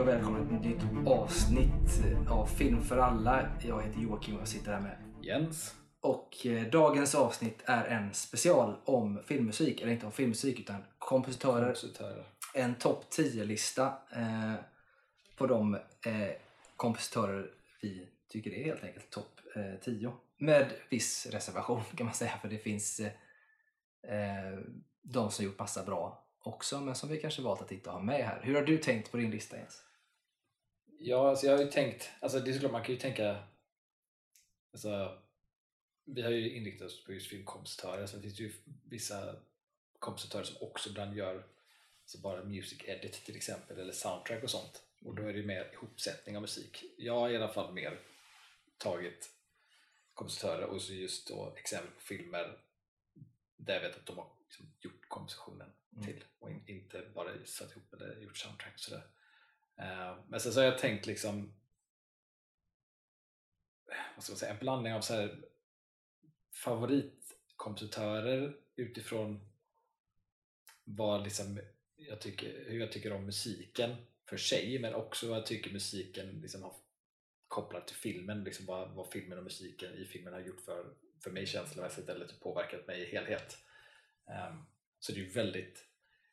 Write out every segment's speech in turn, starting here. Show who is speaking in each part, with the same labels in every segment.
Speaker 1: Hej och välkomna till ett nytt avsnitt av Film för alla. Jag heter Joakim och jag sitter här med.
Speaker 2: Jens.
Speaker 1: Och eh, dagens avsnitt är en special om filmmusik, eller inte om filmmusik utan kompositörer.
Speaker 2: Kompositörer.
Speaker 1: En topp 10-lista eh, på de eh, kompositörer vi tycker är helt enkelt topp eh, 10. Med viss reservation kan man säga för det finns eh, eh, de som gjort massa bra också men som vi kanske valt att inte ha med här. Hur har du tänkt på din lista Jens?
Speaker 2: Ja, alltså jag har ju tänkt, alltså det är såklart man kan ju tänka, alltså vi har ju inriktat oss på just filmkompositörer, sen finns det ju vissa kompositörer som också ibland gör alltså bara music edit till exempel, eller soundtrack och sånt. Och då är det ju mer ihopsättning av musik. Jag har i alla fall mer tagit kompositörer och så just då exempel på filmer där jag vet att de har liksom gjort kompositionen
Speaker 1: Mm.
Speaker 2: till och in, inte bara satt ihop eller gjort soundtrack sådär. Eh, men sen så har jag tänkt liksom vad ska man säga, en blandning av så här favoritkompositörer utifrån vad liksom jag tycker, hur jag tycker om musiken för sig men också vad jag tycker musiken liksom har kopplat till filmen, liksom vad, vad filmen och musiken i filmen har gjort för, för mig känslomässigt eller typ påverkat mig i helhet. Um, så det är ju väldigt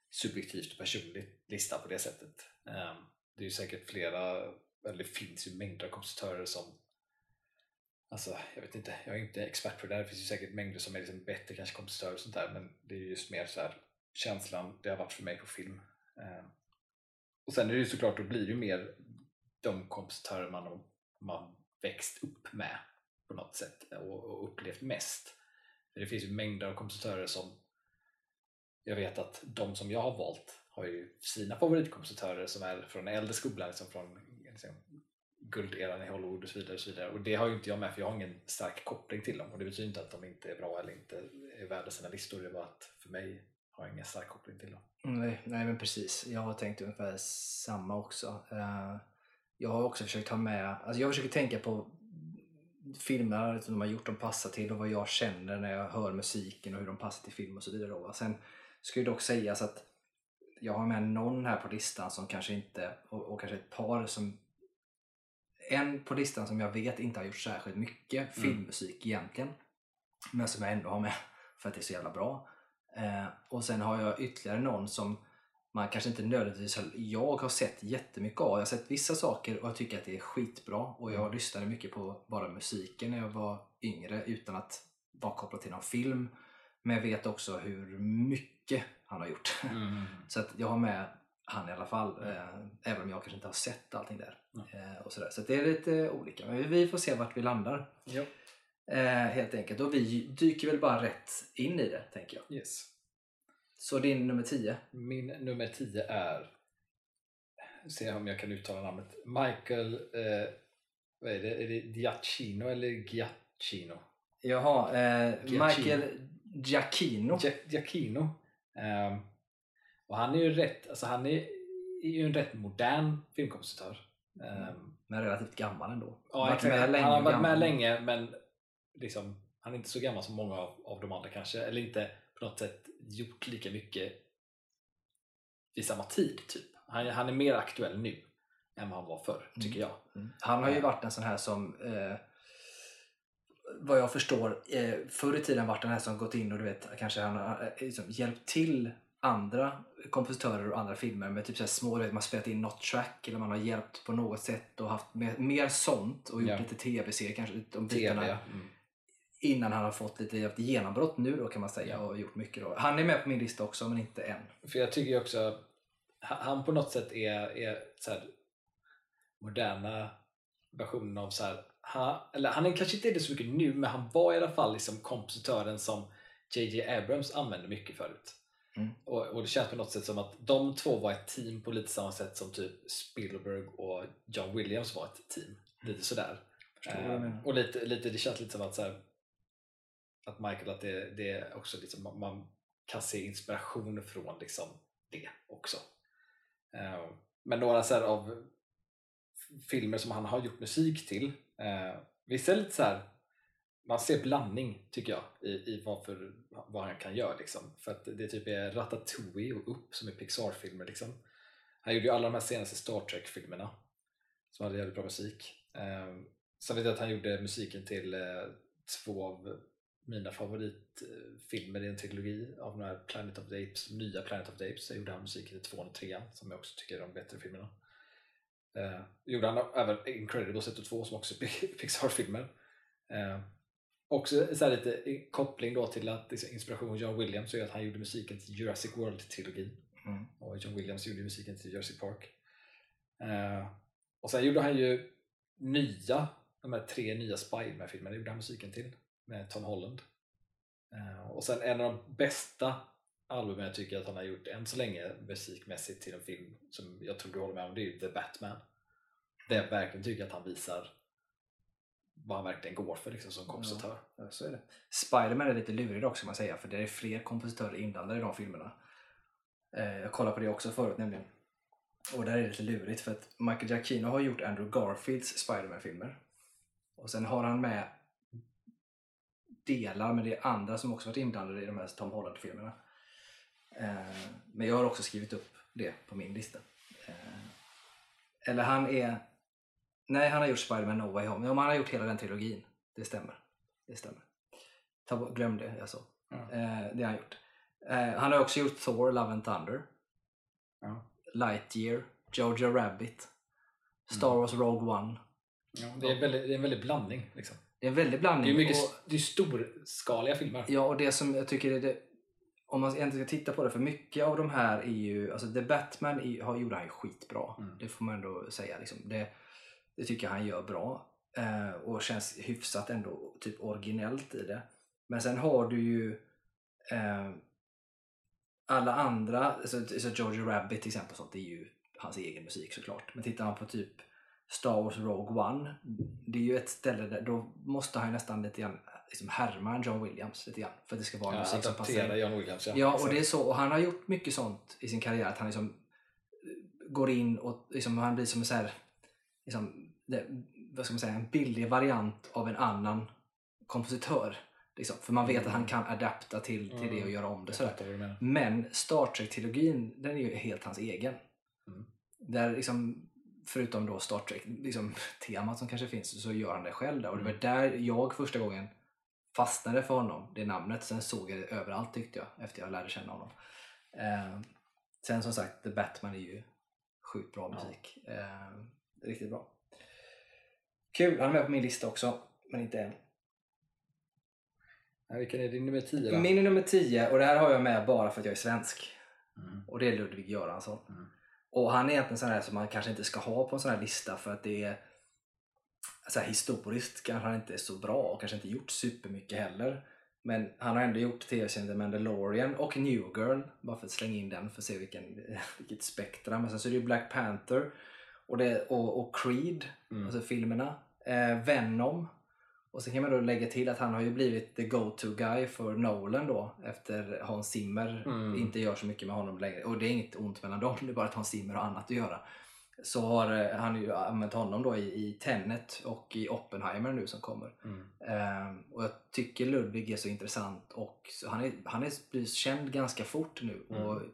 Speaker 2: subjektivt och personligt lista på det sättet. Um, det är ju säkert flera, eller det finns ju mängder av kompositörer som Alltså, jag vet inte, jag är inte expert på det där. Det finns ju säkert mängder som är liksom bättre kanske kompositörer och sånt där men det är just mer så här känslan det har varit för mig på film. Eh. och sen är det ju såklart, då blir det ju mer de kompositörer man har man växt upp med på något sätt och, och upplevt mest. För det finns ju mängder av kompositörer som jag vet att de som jag har valt har ju sina favoritkompositörer som är från äldre skolan, liksom från liksom, gulderan i Hollywood och så vidare. Och, så vidare. och det har ju inte jag med för jag har ingen stark koppling till dem och det betyder inte att de inte är bra eller inte är värda sina listor. Det är bara att för mig har jag ingen stark koppling till dem.
Speaker 1: Mm, nej, nej men precis. Jag har tänkt ungefär samma också. Eh, jag har också försökt ha med, alltså jag försöker tänka på filmer som de har gjort, de passar till och vad jag känner när jag hör musiken och hur de passar till film och så vidare. Då. Sen ska ju dock sägas att jag har med någon här på listan som kanske inte, och, och kanske ett par som en på listan som jag vet inte har gjort särskilt mycket filmmusik egentligen. Men som jag ändå har med för att det är så jävla bra. Eh, och sen har jag ytterligare någon som man kanske inte nödvändigtvis jag har sett jättemycket av. Jag har sett vissa saker och jag tycker att det är skitbra. Och jag lyssnade mycket på bara musiken när jag var yngre utan att vara kopplad till någon film. Men jag vet också hur mycket han har gjort. Så att jag har med han i alla fall. Eh, även om jag kanske inte har sett allting där. Eh, och sådär. Så det är lite olika. Men vi får se vart vi landar.
Speaker 2: Ja.
Speaker 1: Eh, helt enkelt. Och vi dyker väl bara rätt in i det, tänker jag.
Speaker 2: Yes.
Speaker 1: Så din nummer 10.
Speaker 2: Min nummer 10 är, se om jag kan uttala namnet, Michael, eh, vad är det, är det Giacchino eller Giacchino?
Speaker 1: Jaha, eh,
Speaker 2: Giacchino.
Speaker 1: Michael Giacchino.
Speaker 2: Gia- Giacchino. Ehm, och han är ju rätt, alltså han är, är ju en rätt modern filmkompositör. Ehm,
Speaker 1: Men relativt gammal ändå.
Speaker 2: ja, exakt. han, har varit med
Speaker 1: gammal.
Speaker 2: länge men liksom, han är inte så gammal som många av, av de andra kanske, eller inte på något sätt gjort lika mycket vid samma tid. typ. Han, han är mer aktuell nu än vad han var förr, tycker jag.
Speaker 1: Mm. Han har ju
Speaker 2: Ja.
Speaker 1: varit en sån här som eh, vad jag förstår eh, förr i tiden varit den här som gått in och du vet kanske han har eh, liksom, hjälpt till andra kompositörer och andra filmer med typ så små, vet, man spelat in något track eller man har hjälpt på något sätt och haft mer, mer sånt och gjort
Speaker 2: Ja.
Speaker 1: lite tv-serier kanske om
Speaker 2: TV.
Speaker 1: bitarna
Speaker 2: Mm.
Speaker 1: innan han har fått lite genombrott nu då kan man säga och gjort mycket då. Han är med på min lista också men inte än.
Speaker 2: För jag tycker också han han på något sätt är, är så här, moderna versionen av så här, han, eller han är kanske inte är det så mycket nu men han var i alla fall liksom kompositören som JJ Abrams använde mycket förut.
Speaker 1: Mm.
Speaker 2: Och, och det känns på något sätt som att de två var ett team på lite samma sätt som typ Spielberg och John Williams var ett team. Lite sådär. Eh, och lite, lite, det känns lite som att, så här, att Michael, att det, det är också liksom, man- man kan se inspiration från liksom det också. Eh, men några så av filmer som han har gjort musik till, eh, vissa är lite så här, man ser blandning tycker jag i, i vad, för, vad han kan göra. Liksom. För att det typ är Ratatouille och Upp som är Pixar-filmer. Liksom. Han gjorde ju alla de här senaste Star Trek-filmerna som hade jävligt bra musik. Eh, sen vet jag att han gjorde musiken till eh, två av mina favoritfilmer i en trilogi av den här Planet of the Apes, nya Planet of the Apes. Så gjorde han musiken till tvåan och trean som jag också tycker är de bättre filmerna. Uh, gjorde han även Incredibles 1 och 2 som också är Pixar-filmer. Uh, också så lite koppling då till att inspiration John Williams är att han gjorde musiken till Jurassic World-trilogin. Mm. Och John Williams gjorde musiken till Jurassic Park. Uh, och sen gjorde han ju nya, de här tre nya Spiderman-filmerna gjorde han musiken till med Tom Holland. Uh, och sen en av de bästa albumen jag tycker att han har gjort än så länge musikmässigt till en film som jag tror du håller med om, det är ju The Batman. Där jag verkligen tycker att han visar vad han verkligen går för liksom, som kompositör.
Speaker 1: Ja, så är det. Spiderman är lite lurig också man säga för det är fler kompositörer inblandade i de filmerna. Eh, jag kollade på det också förut nämligen. Och där är det lite lurigt för att Michael Giacchino har gjort Andrew Garfields Spiderman-filmer. Och sen har han med delar, men det är andra som också varit inblandade i de här Tom Holland-filmerna. Eh, men jag har också skrivit upp det på min lista. Eh, eller han är... Nej, han har gjort Spiderman No Way Home. Ja, men han har gjort hela den trilogin. Det stämmer. Det stämmer. Ta, glöm det jag sa. Mm. det har han gjort. han har också gjort Thor, Love and Thunder.
Speaker 2: Ja.
Speaker 1: Lightyear, Jojo Rabbit, Star mm. Wars Rogue One.
Speaker 2: Ja, det, är väldigt, det är en väldig blandning. Liksom.
Speaker 1: Det är en väldig blandning.
Speaker 2: Det är, mycket, och, det är storskaliga filmer.
Speaker 1: Ja, och det som jag tycker är det, om man egentligen ska titta på det, för mycket av de här är ju, alltså The Batman är, har, gjorde han ju skitbra. Mm. Det får man ändå säga. Liksom. Det, det tycker jag han gör bra. Eh, och känns hyfsat ändå typ originellt i det. Men sen har du ju eh, alla andra, alltså, alltså George Rabbit till exempel, sånt, det är ju hans egen musik såklart. Men tittar man på typ Star Wars Rogue One, det är ju ett ställe där då måste han ju nästan lite grann liksom härma John Williams lite grann för att det ska vara ja, musik som passar.
Speaker 2: John Williams, ja.
Speaker 1: ja, och det är så. Och han har gjort mycket sånt i sin karriär att han liksom eh, går in och liksom, han blir som en så här, liksom, det, vad ska man säga, en billig variant av en annan kompositör. Liksom. För man vet att han mm. kan adapta till, till mm. det och göra om det. Sådär. Men Star Trek-trilogin, den är ju helt hans egen. Mm. Där liksom, förutom då Star Trek-temat liksom, som kanske finns, så gör han det själv. Där. Och det var mm. där jag första gången fastnade för honom, det namnet. Sen såg jag det överallt tyckte jag, efter jag lärde känna honom. Eh, sen som sagt, The Batman är ju sjukt bra musik. Ja. Eh, riktigt bra. Kul, han är med på min lista också, men inte än.
Speaker 2: Ja, vilken är din nummer 10 då?
Speaker 1: Min är nummer 10 och det här har jag med bara för att jag är svensk. Mm. Och det är Ludvig Göransson. Mm. Och han är egentligen sån här som man kanske inte ska ha på en sån här lista för att det är så här, historiskt kanske han inte är så bra och kanske inte gjort supermycket heller. Men han har ändå gjort tv-serien The Mandalorian och New Girl, bara för att slänga in den för att se vilken, vilket spektra. Men sen så är det ju Black Panther och, det, och, och Creed, mm. alltså filmerna. Eh, Venom och sen kan man då lägga till att han har ju blivit the go-to guy för Nolan då efter Hans Zimmer mm. inte gör så mycket med honom längre. Och det är inget ont mellan dem, det är bara att Hans Zimmer har annat att göra. Så har eh, han ju använt honom då i, i Tenet och i Oppenheimer nu som kommer. Mm. Um, och jag tycker Ludvig är så intressant och så han är, han är blivit känd ganska fort nu och mm.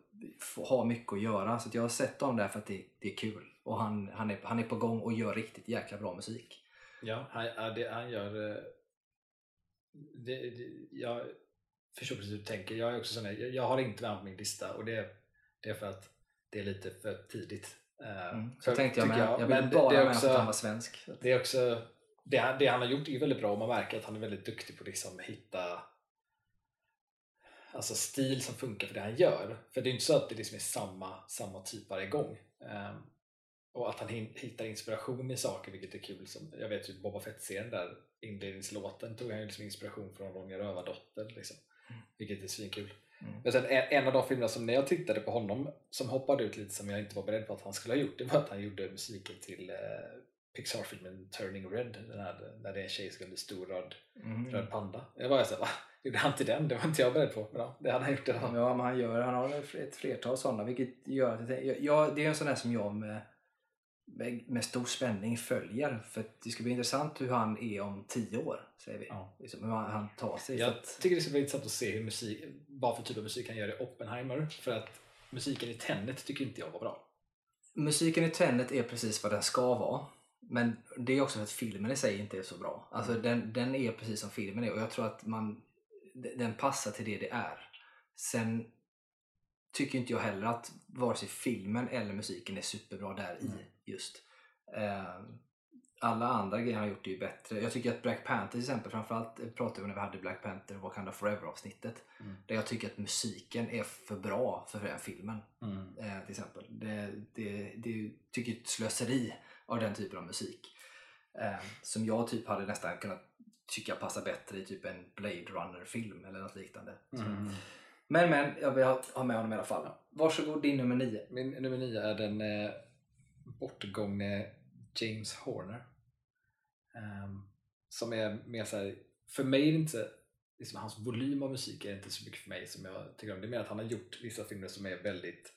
Speaker 1: har mycket att göra. Så jag har sett honom där för att det, det är kul. Och han, han, är, han är på gång och gör riktigt jäkla bra musik.
Speaker 2: Ja, han, det, han gör... Eh, det, det, jag förstår precis hur du tänker. Jag, är också sån jag, jag har inte med på min lista och det, det är för att det är lite för tidigt.
Speaker 1: Eh, mm, så för, tänkte jag med. Jag, jag vill bara det, det med för att han var svensk.
Speaker 2: Det, är också, det, det han har gjort är väldigt bra och man märker att han är väldigt duktig på att liksom hitta alltså stil som funkar för det han gör. För det är inte så att det liksom är samma, samma typ varje gång. Um, och att han hittar inspiration i saker vilket är kul. Som, jag vet ju Boba Fett-serien där inledningslåten tog han ju liksom inspiration från Ronja Rövardotter liksom, mm. vilket är svinkul. Mm. Men sen en, en av de filmerna som när jag tittade på honom som hoppade ut lite som jag inte var beredd på att han skulle ha gjort det var att han gjorde musiken till eh, Pixar-filmen Turning Red här, när det är en tjej som ska bli stor röd, mm. röd panda. Jag var såhär, va? Gjorde han till den? Det var inte jag beredd på. Men ja, det hade han gjort. Det
Speaker 1: ja, men han, gör, han har ett flertal sådana vilket gör att jag, jag, det är en sån där som jag med med stor spänning följer. För det ska bli intressant hur han är om tio år. Säger vi. Ja. Liksom, hur han tar sig.
Speaker 2: Jag att... tycker det ska bli intressant att se hur musik, vad för typ av musik han gör i Oppenheimer. För att musiken i Tenet tycker inte jag var bra.
Speaker 1: musiken i Tenet är precis vad den ska vara. Men det är också för att filmen i sig inte är så bra. Alltså den, den är precis som filmen är och jag tror att man, den passar till det det är. Sen tycker inte jag heller att vare sig filmen eller musiken är superbra där i
Speaker 2: Mm.
Speaker 1: Just. Eh, alla andra grejer han gjort är ju bättre. Jag tycker att Black Panther till exempel, framförallt eh, pratade vi när vi hade Black Panther Wakanda Forever avsnittet.
Speaker 2: Mm.
Speaker 1: Där jag tycker att musiken är för bra för den filmen.
Speaker 2: Mm.
Speaker 1: Eh, till exempel. Det, det, det tycker jag är ett slöseri av den typen av musik. Eh, som jag typ hade nästan kunnat tycka passar bättre i typ en Blade Runner-film eller något liknande.
Speaker 2: Mm.
Speaker 1: Men men, jag vill ha, ha med honom i alla fall. Varsågod din nummer nio.
Speaker 2: Min nummer nio är den eh, bortgångne James Horner. Um, som är mer såhär, för mig är det inte, liksom, hans volym av musik är inte så mycket för mig som jag tycker om. Det är mer att han har gjort vissa filmer som är väldigt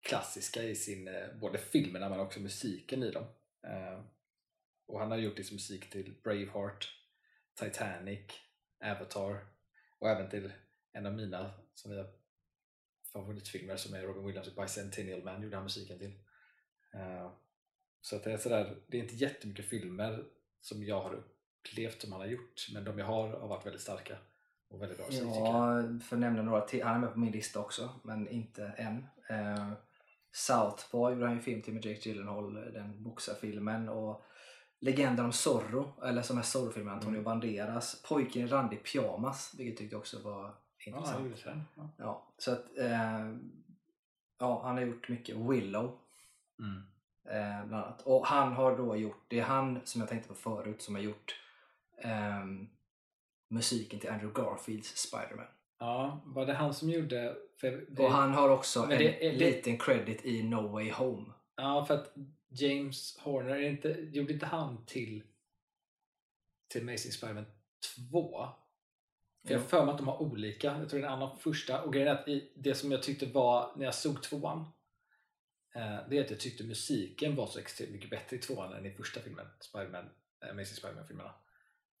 Speaker 2: klassiska i sin, eh, både filmerna men också musiken i dem. Ehm, och han har gjort liksom musik till Braveheart, Titanic, Avatar och även till en av mina som jag favoritfilmer som är Robin Williams Bicentennial Man gjorde han musiken till. Eh, så att det är sådär, det är inte jättemycket filmer som jag har upplevt som han har gjort men de jag har har varit väldigt starka och väldigt bra.
Speaker 1: Ja, för att nämna några till. Han är med på min lista också, men inte än. Eh, Southpaw gjorde han ju film till med Jake Gyllenhaal, den boxarfilmen. Och Legenden om Zorro, eller som är Zorro-filmen, Antonio
Speaker 2: Mm.
Speaker 1: Banderas. Pojken i randig pyjamas, vilket jag tyckte också var
Speaker 2: ja,
Speaker 1: intressant.
Speaker 2: den. Ja.
Speaker 1: Ja, så att, eh, ja, han har gjort mycket. Willow
Speaker 2: Mm.
Speaker 1: eh, bland annat. Och han har då gjort, det är han som jag tänkte på förut som har gjort ehm, musiken till Andrew Garfields Spider-Man.
Speaker 2: ja, var det han som gjorde... Det,
Speaker 1: Och han har också en
Speaker 2: det det-
Speaker 1: liten credit i No Way Home.
Speaker 2: Ja, för att James Horner, inte, gjorde inte han till, till Amazing Spider-Man 2? För jag har för mig att de har olika. Jag tror det är en annan första. Och grejen är att i, det som jag tyckte var, när jag såg tvåan, eh, det är att jag tyckte musiken var så extremt mycket bättre i tvåan än i första filmen, Spider-Man, eh, Amazing Spider-Man-filmerna.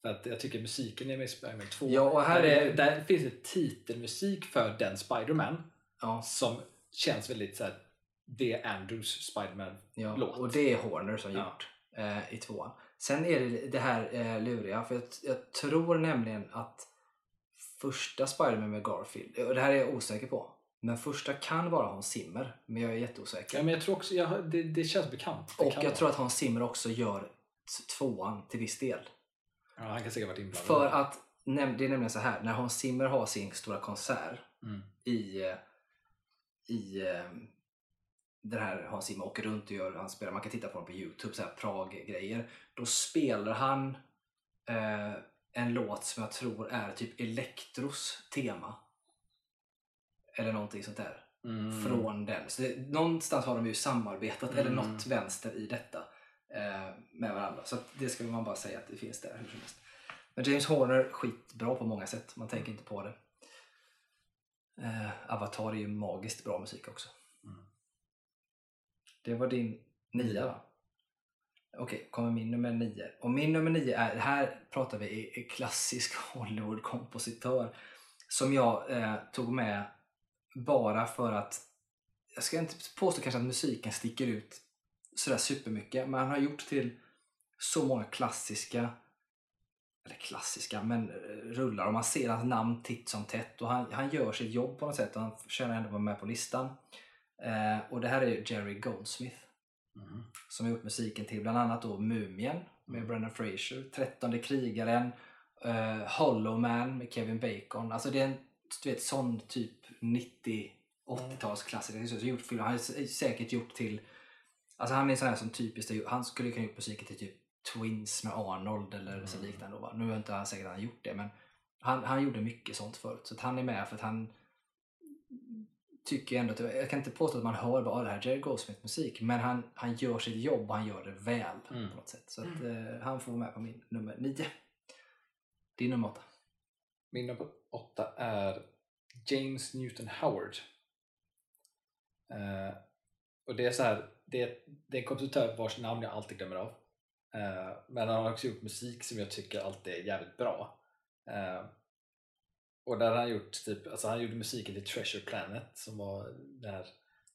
Speaker 2: För att jag tycker musiken i Amazing Spider-Man 2,
Speaker 1: Ja, och här är-
Speaker 2: är, där finns det titelmusik för den Spider-Man
Speaker 1: Ja,
Speaker 2: som känns väldigt såhär, det är Andrews Spider-Man
Speaker 1: ja. Och det är Horner som
Speaker 2: Ja.
Speaker 1: gjort eh, i tvåan. Sen är det det här eh, luriga, för jag, jag tror nämligen att första Spider-Man med Garfield, och det här är jag osäker på, men första kan vara Hans Zimmer, men jag är jätteosäker.
Speaker 2: Ja, men jag tror också, jag, det, det känns bekant. Det
Speaker 1: och jag
Speaker 2: vara.
Speaker 1: tror att Hans Zimmer också gör tvåan till viss del.
Speaker 2: Ja, han kan säkert varit inblandad.
Speaker 1: För att det är nämligen så här, när Hans Zimmer har sin stora konsert
Speaker 2: Mm.
Speaker 1: i, eh, i eh, den här Hans Zimmer åker runt och gör, han spelar, man kan titta på dem på Youtube, så här Prag-grejer. Då spelar han eh, en låt som jag tror är typ Elektros tema. Eller någonting sånt där.
Speaker 2: Mm.
Speaker 1: Från den. Så det, någonstans har de ju samarbetat eller
Speaker 2: Mm.
Speaker 1: något vänster i detta eh, med varandra. Så det ska man bara säga att det finns där hur som helst. Men James Horner skitbra på många sätt. Man tänker inte på det. Eh, Avatar är ju magiskt bra musik också.
Speaker 2: Mm.
Speaker 1: Det var din nia va? Okej, kommer min nummer nio. Och min nummer nio är, här pratar vi klassisk Hollywood-kompositör. Som jag eh, tog med bara för att, jag ska inte påstå kanske att musiken sticker ut sådär supermycket, men han har gjort till så många klassiska, eller klassiska, men eh, rullar och man ser hans namn titt som tätt och han, han gör sitt jobb på något sätt och han förtjänar ändå vara med på listan. Eh, och det här är Jerry Goldsmith
Speaker 2: Mm.
Speaker 1: som har gjort musiken till bland annat då Mumien med Brendan Fraser, Trettonde krigaren, uh, Hollow Man med Kevin Bacon. Alltså det är en du vet, sån typ 90-80-talsklassiker. Så gjort film. Han har säkert gjort till... Alltså han är sån här som typiskt, han skulle kunna gjort musiken till typ Twins med Arnold eller så
Speaker 2: Mm.
Speaker 1: liknande. Va? Nu är inte han säkert han gjort det men han, han gjorde mycket sånt förut. Så han är med för att han tycker ändå att, jag kan inte påstå att man hör bara "Ah, det här är Jerry Goldsmith musik men han, han gör sitt jobb och han gör det väl
Speaker 2: Mm.
Speaker 1: på något sätt. Så att, eh, han får vara med på min nummer nio. Din nummer åtta.
Speaker 2: Min nummer åtta är James Newton Howard. Uh, och det är så här, det är, det är en kompositör vars namn jag alltid glömmer av. Uh, men han har också gjort musik som jag tycker alltid är jävligt bra. Uh, och där har han gjort typ, alltså han gjorde musiken till Treasure Planet som var den här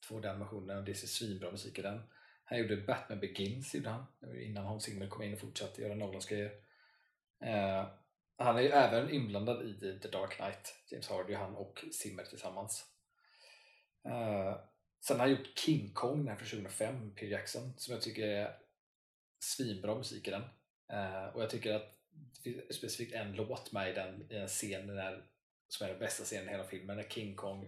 Speaker 2: två animationer och det är svinbra musik i den. Han gjorde Batman Begins gjorde han, innan Hans Zimmer kom in och fortsatte göra Nolans grejer. Eh, han är ju även inblandad i The Dark Knight, James Hardy, han och Zimmer tillsammans. Uh, sen har han gjort King Kong, den här från 2005, Peter Jackson, som jag tycker är svinbra musik i den. Uh, och jag tycker att det finns specifikt en låt med i den, i en scen där, som är den bästa scenen i hela filmen, när King Kong,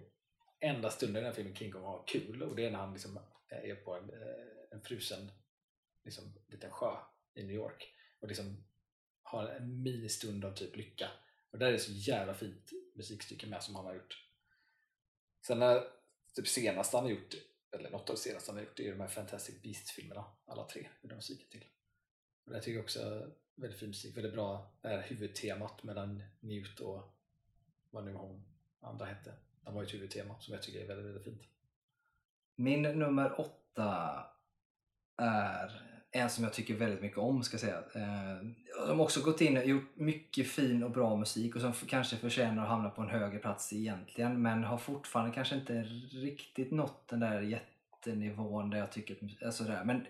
Speaker 2: enda stunden i den här filmen King Kong har kul och det är när han liksom är på en, eh, en frusen liksom, liten sjö i New York och liksom har en ministund av typ lycka. Och där är det så jävla fint musikstycke med som han har gjort. Sen när typ senast han har gjort, eller något av det senaste han har gjort, det är de här Fantastic Beasts-filmerna. Alla tre gjorde musiken till. Och det tycker jag också är väldigt fin musik, väldigt bra det här huvudtemat mellan Newt och vad nu hon andra hette. De har ju ett huvudtema som jag tycker är väldigt, väldigt fint.
Speaker 1: Min nummer åtta är en som jag tycker väldigt mycket om ska jag säga. Eh, de har också gått in och gjort mycket fin och bra musik och som kanske förtjänar att hamna på en högre plats egentligen men har fortfarande kanske inte riktigt nått den där jättenivån där jag tycker alltså där. Men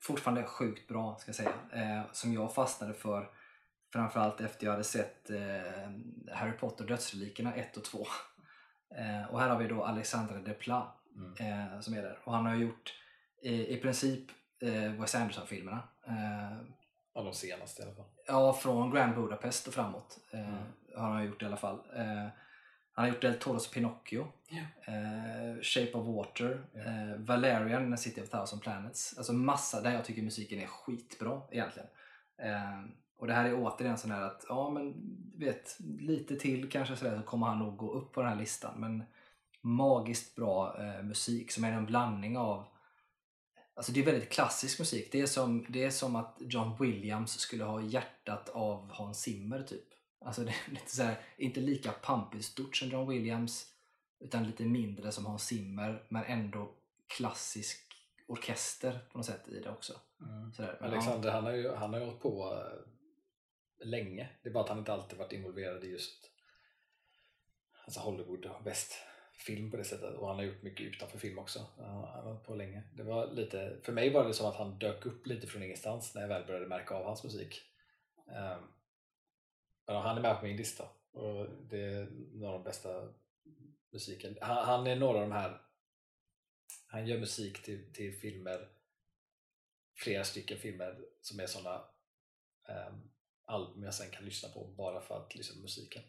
Speaker 1: fortfarande sjukt bra ska jag säga. Eh, som jag fastnade för framförallt efter jag hade sett eh, Harry Potter dödsrelikerna 1 och 2. och här har vi då Alexandre Desplat mm. som är där och han har gjort i, i princip eh, Wes Anderson-filmerna. Eh,
Speaker 2: ja, de senaste i alla fall.
Speaker 1: Ja, från Grand Budapest och framåt eh, mm. har han gjort i alla fall. Eh, han har gjort Del Toros Pinocchio, yeah. Shape of Water, yeah. Valerian, City of Thousand Planets. Alltså massa där jag tycker musiken är skitbra egentligen. Eh, och det här är återigen sån här att, ja men vet, lite till kanske sådär så kommer han nog gå upp på den här listan. Men magiskt bra eh, musik som är en blandning av Alltså det är väldigt klassisk musik. Det är, som, det är som att John Williams skulle ha hjärtat av Hans Zimmer typ. Alltså det är lite så här, inte lika pampigt stort som John Williams utan lite mindre som Hans Zimmer men ändå klassisk orkester på något sätt i det också.
Speaker 2: Mm. Sådär. Alexander ja. han har ju han har hållit på äh, länge. Det är bara att han inte alltid varit involverad i just alltså Hollywood och väst film på det sättet och han har gjort mycket utanför film också. Han har på länge. Det var lite, för mig var det som att han dök upp lite från ingenstans när jag väl började märka av hans musik. Ehm, men han är med på min lista och det är några av de bästa musiken. Han, han, är några av de här han gör musik till, till filmer flera stycken filmer som är sådana um, ehm, album jag sen kan lyssna på bara för att lyssna på musiken.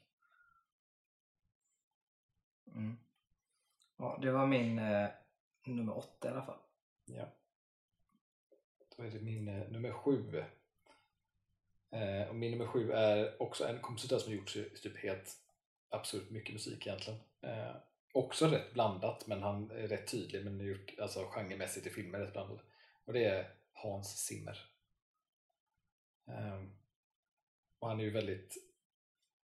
Speaker 1: Mm. Ja, det var min eh, nummer åtta i alla fall.
Speaker 2: Ja. Då är det min eh, nummer sju. Eh, och min nummer sju är också en kompositör som har gjort typ helt absurt mycket musik egentligen. Eh, också rätt blandat, men han är rätt tydlig, men gjort alltså, genremässigt i filmer rätt blandat. Och det är Hans Zimmer. Ehm, och han är ju väldigt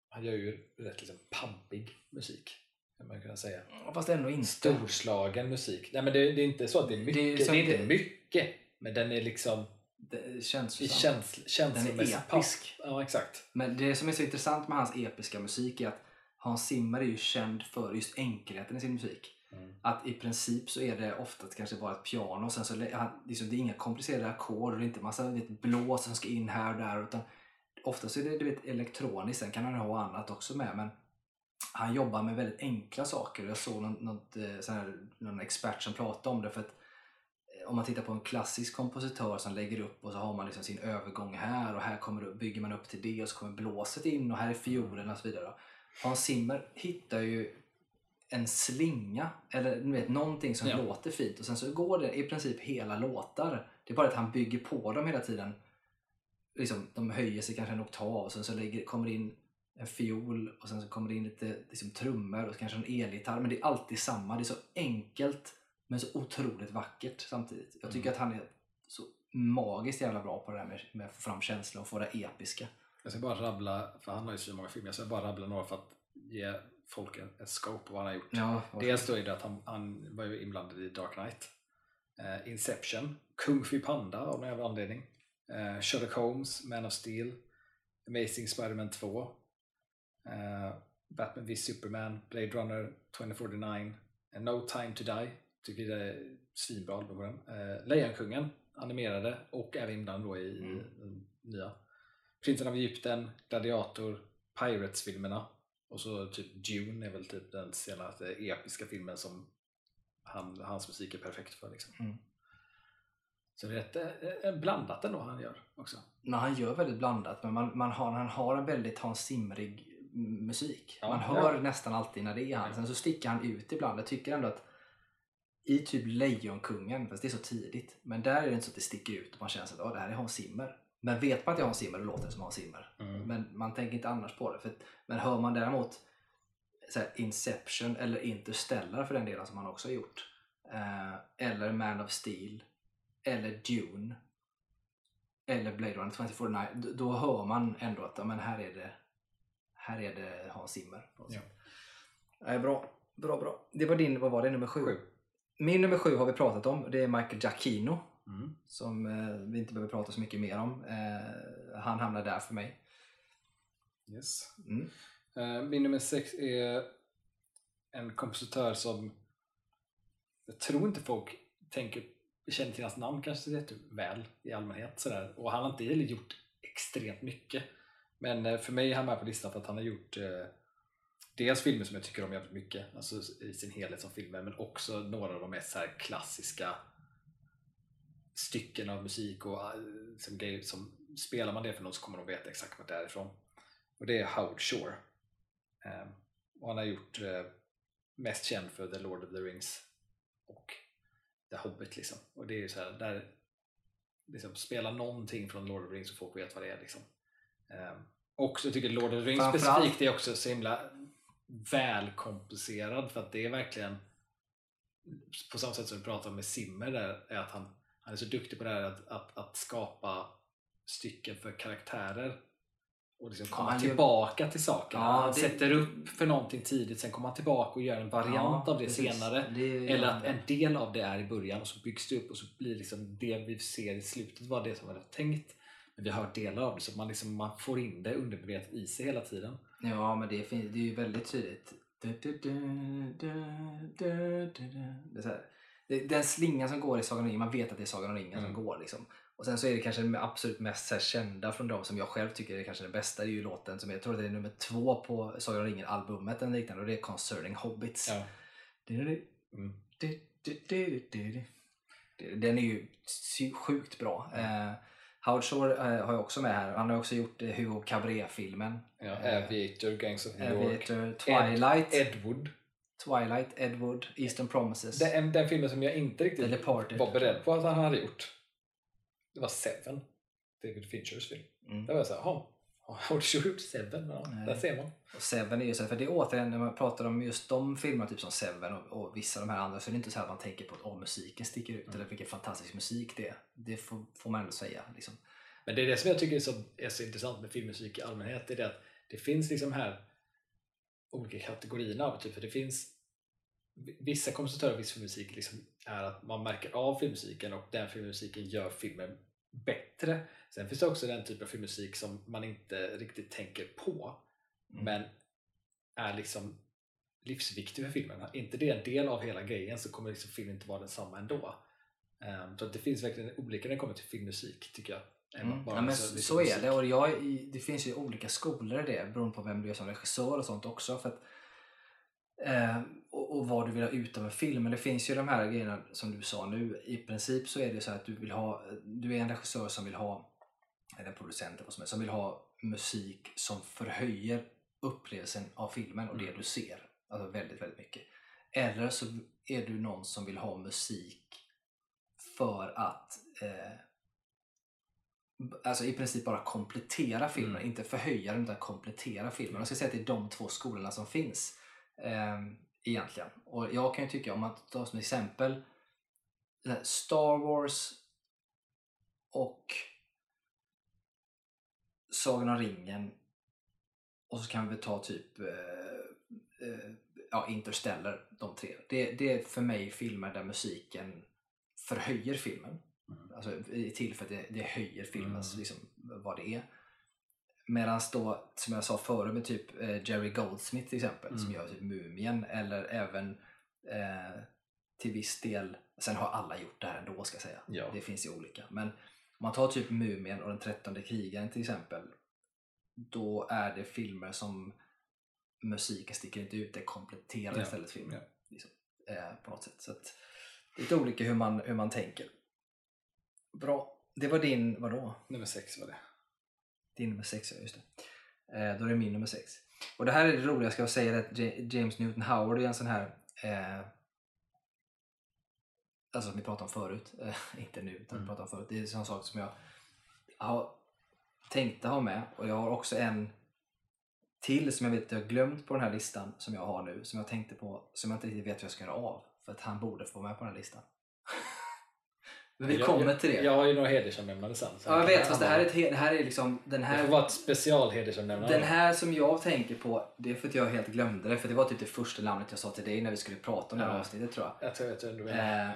Speaker 2: han gör ju rätt liksom pampig musik kan man kunna säga.
Speaker 1: Fast ändå inte.
Speaker 2: Storslagen musik. Nej men det, det är inte så att det är mycket. Det är, det är inte mycket. Men den är liksom
Speaker 1: det känns
Speaker 2: känsl,
Speaker 1: Den är episk.
Speaker 2: Ja, exakt.
Speaker 1: Men det som är så intressant med hans episka musik är att Hans Zimmer är ju känd för just enkelheten i sin musik. Mm. Att i princip så är det ofta kanske bara ett piano och sen så liksom, det är inga komplicerade ackord och det är inte massa vet, blås som ska in här och där utan oftast är det du vet, elektroniskt, sen kan han ha annat också med men han jobbar med väldigt enkla saker. Jag såg någon, något, eh, här, någon expert som pratade om det. för att eh, om man tittar på en klassisk kompositör som lägger upp och så har man liksom sin övergång här och här kommer, bygger man upp till det och så kommer blåset in och här är fiolen och så vidare. Hans Zimmer hittar ju en slinga eller du vet, någonting som ja. låter fint och sen så går det i princip hela låtar. Det är bara att han bygger på dem hela tiden. Liksom, de höjer sig kanske en oktav och sen så lägger, kommer det in en fiol och sen så kommer det in lite liksom, trummor och kanske en elgitarr. Men det är alltid samma. Det är så enkelt men så otroligt vackert samtidigt. Jag tycker mm. att han är så magiskt jävla bra på det där med, med att få fram känsla och få det episka.
Speaker 2: Jag ska bara rabbla, för han har ju så många filmer, jag ska bara rabbla några för att ge folk en, en scope på vad han har gjort.
Speaker 1: Ja,
Speaker 2: Dels då är det att han, han var ju inblandad i Dark Knight, uh, Inception, Kung Fu Panda av någon jävla anledning, uh, Sherlock Holmes, Man of Steel, Amazing Spiderman 2, Uh, Batman v Superman, Blade Runner 2049, and No Time to Die Tycker det är svinbra album på den. Eh, Lejonkungen animerade och även inblandad då i
Speaker 1: Mm.
Speaker 2: nya. Prinsen av Egypten, Gladiator, Pirates-filmerna och så typ Dune är väl typ den senaste episka filmen som han, hans musik är perfekt för. Liksom.
Speaker 1: Mm.
Speaker 2: Så det är rätt, eh, eh, blandat ändå han gör också.
Speaker 1: Men han gör väldigt blandat, men man, man har, han har en väldigt Hans Zimmerig musik.
Speaker 2: Ja,
Speaker 1: man
Speaker 2: ja.
Speaker 1: hör nästan alltid när det är han.
Speaker 2: Ja.
Speaker 1: Sen så sticker han ut ibland. Jag tycker ändå att i typ Lejonkungen, fast det är så tidigt, men där är det inte så att det sticker ut och man känner att "Åh, det här är Hans Zimmer. Men vet man att det är Hans Zimmer, då låter det som Hans Zimmer.
Speaker 2: Mm.
Speaker 1: Men man tänker inte annars på det. För, men hör man däremot här, Inception eller Interstellar för den delen som han också har gjort. Eh, eller Man of Steel. Eller Dune. Eller Blade Runner 2049. Då, då hör man ändå att ja, men här är det här är det Hans Zimmer.
Speaker 2: Ja.
Speaker 1: Nej, bra, bra, bra. Det var din, vad var det, nummer sju?
Speaker 2: Sju.
Speaker 1: Min nummer sju har vi pratat om. Det är Michael Giacchino
Speaker 2: Mm.
Speaker 1: som eh, vi inte behöver prata så mycket mer om. Eh, han hamnar där för mig.
Speaker 2: Yes.
Speaker 1: Mm.
Speaker 2: Eh, Min nummer sex är en kompositör som jag tror inte folk tänker, känner till hans namn kanske jätteväl i allmänhet. Sådär. Och han har inte gjort extremt mycket. Men eh, för mig är han med på listan för att han har gjort eh, dels filmer som jag tycker om jävligt mycket, alltså i sin helhet som filmer, men också några av de mest så här klassiska stycken av musik och eh, som, grejer som spelar man det för någon så kommer de veta exakt vart det är ifrån. Och det är Howard Shore. Ehm, och han har gjort eh, mest känd för The Lord of the Rings och The Hobbit liksom. Och det är ju så här, där liksom spela någonting från Lord of the Rings så folk vet vad det är liksom. Ehm, och så tycker Lord of the Rings
Speaker 1: Framförallt-
Speaker 2: specifikt är också så himla välkomplicerad för att det är verkligen på samma sätt som vi pratade om med Simmer där, är att han, han är så duktig på det här att, att, att skapa stycken för karaktärer och liksom komma
Speaker 1: gör-
Speaker 2: tillbaka till sakerna.
Speaker 1: Ja,
Speaker 2: han
Speaker 1: det-
Speaker 2: sätter upp för någonting tidigt, sen kommer han tillbaka och gör en variant
Speaker 1: Ja,
Speaker 2: av det
Speaker 1: precis.
Speaker 2: senare.
Speaker 1: Det-
Speaker 2: Eller att en del av det är i början och så byggs det upp och så blir liksom det vi ser i slutet var det som var tänkt. Vi har hört delar av det så man, liksom, man får in det undermedvetet i sig hela tiden.
Speaker 1: Ja, men det är, fin- det är ju väldigt tydligt. Det är så här. Det- Den slingan som går i Sagan om ringen, man vet att det är Sagan om ringen
Speaker 2: Mm.
Speaker 1: som går. Liksom. Och sen så är det kanske den absolut mest här, kända från dem som jag själv tycker är kanske den bästa. Det är ju låten som jag tror det är nummer två på Sagan om ringen-albumet eller liknande och det är Concerning Hobbits.
Speaker 2: Ja. Mm.
Speaker 1: Den är ju sjukt bra. Eh, Howard Shore eh, har jag också med här. Han har också gjort eh, Hugo Cabré-filmen.
Speaker 2: Ja,
Speaker 1: Eh,
Speaker 2: Aviator, Gangs of New York,
Speaker 1: Aviator, Twilight,
Speaker 2: Ed Wood.
Speaker 1: Twilight, Edward, Eastern Promises,
Speaker 2: Den, den filmen som jag inte
Speaker 1: The
Speaker 2: riktigt
Speaker 1: Departed.
Speaker 2: var beredd på att han hade gjort. Det var Seven. David Finchers film.
Speaker 1: Mm.
Speaker 2: Där var jag såhär, jaha, har du gjort Seven? Ja,
Speaker 1: Nej.
Speaker 2: där ser man.
Speaker 1: Och Seven är ju så här, för det är återigen när man pratar om just de filmerna, typ som Seven och, och vissa av de här andra, så är det inte så här att man tänker på att oh, musiken sticker ut
Speaker 2: Mm.
Speaker 1: eller vilken fantastisk musik det är. Det får, får man ändå säga. Liksom.
Speaker 2: Men det är det som jag tycker är så, är så intressant med filmmusik i allmänhet. Det är det att det finns liksom här olika kategorierna av. Typ, för det finns vissa kompositörer av viss filmmusik liksom är att man märker av filmmusiken och den filmmusiken gör filmen bättre. Sen finns det också den typ av filmmusik som man inte riktigt tänker på
Speaker 1: Mm.
Speaker 2: men är liksom livsviktig för filmen. Är inte det en del av hela grejen så kommer liksom filmen inte vara densamma ändå. Um, så det finns verkligen olika när det kommer till filmmusik tycker jag.
Speaker 1: Mm. Ja, men så, så är det och jag, det finns ju olika skolor i det beroende på vem du är som regissör och sånt också. För att, eh, och, och vad du vill ha ut av en film. Men det finns ju de här grejerna som du sa nu. I princip så är det så att du vill ha, du är en regissör som vill ha, eller en producent eller vad som är, som vill ha musik som förhöjer upplevelsen av filmen och det
Speaker 2: Mm.
Speaker 1: du ser. Alltså väldigt, väldigt mycket. Eller så är du någon som vill ha musik för att eh, alltså i princip bara komplettera filmen,
Speaker 2: Mm.
Speaker 1: inte förhöja den utan komplettera filmen. Jag ska säga att det är de två skolorna som finns eh, egentligen. Och jag kan ju tycka, om man tar som exempel här Star Wars och Sagan om ringen och så kan vi ta typ eh, eh, ja, Interstellar, de tre. Det, det är för mig filmer där musiken förhöjer filmen.
Speaker 2: Mm.
Speaker 1: Alltså i- till för att det, det höjer filmens
Speaker 2: Mm.
Speaker 1: liksom, vad det är. Medan då, som jag sa förut med typ eh, Jerry Goldsmith till exempel som
Speaker 2: Mm.
Speaker 1: gör typ Mumien eller även eh, till viss del, sen har alla gjort det här ändå ska jag säga.
Speaker 2: Ja.
Speaker 1: Det finns ju olika. Men om man tar typ Mumien och den trettonde krigaren till exempel. Då är det filmer som musiken sticker inte ut, det kompletterar
Speaker 2: Ja.
Speaker 1: istället filmen.
Speaker 2: Ja.
Speaker 1: Liksom, eh, på något sätt. Så att, det är lite olika hur man, hur man tänker. Bra. Det var din, vadå?
Speaker 2: Nummer sex var det.
Speaker 1: Din nummer sex, ja just det. Eh, då är det min nummer sex. Och det här är det roliga, ska jag säga att James Newton Howard är en sån här eh, Alltså som vi pratade om förut, eh, inte nu utan vi
Speaker 2: Mm.
Speaker 1: pratade om förut. Det är en sån sak som jag har tänkte ha med och jag har också en till som jag vet att jag har glömt på den här listan som jag har nu, som jag tänkte på, som jag inte riktigt vet hur jag ska göra av. För att han borde få med på den här listan. Men vi
Speaker 2: Jag-
Speaker 1: kommer
Speaker 2: jag,
Speaker 1: till det.
Speaker 2: Jag har ju några hedersomnämnande sen.
Speaker 1: Ja, jag vet, fast det här är, ett, det här är liksom den
Speaker 2: Det
Speaker 1: här...
Speaker 2: får vara ett special hedersomnämnande.
Speaker 1: Den här som jag tänker på, det är för att jag helt glömde det. För det var typ det första namnet jag sa till dig när vi skulle prata om det här
Speaker 2: Ja.
Speaker 1: avsnittet tror jag.
Speaker 2: Jag tror jag tror du.
Speaker 1: Eh,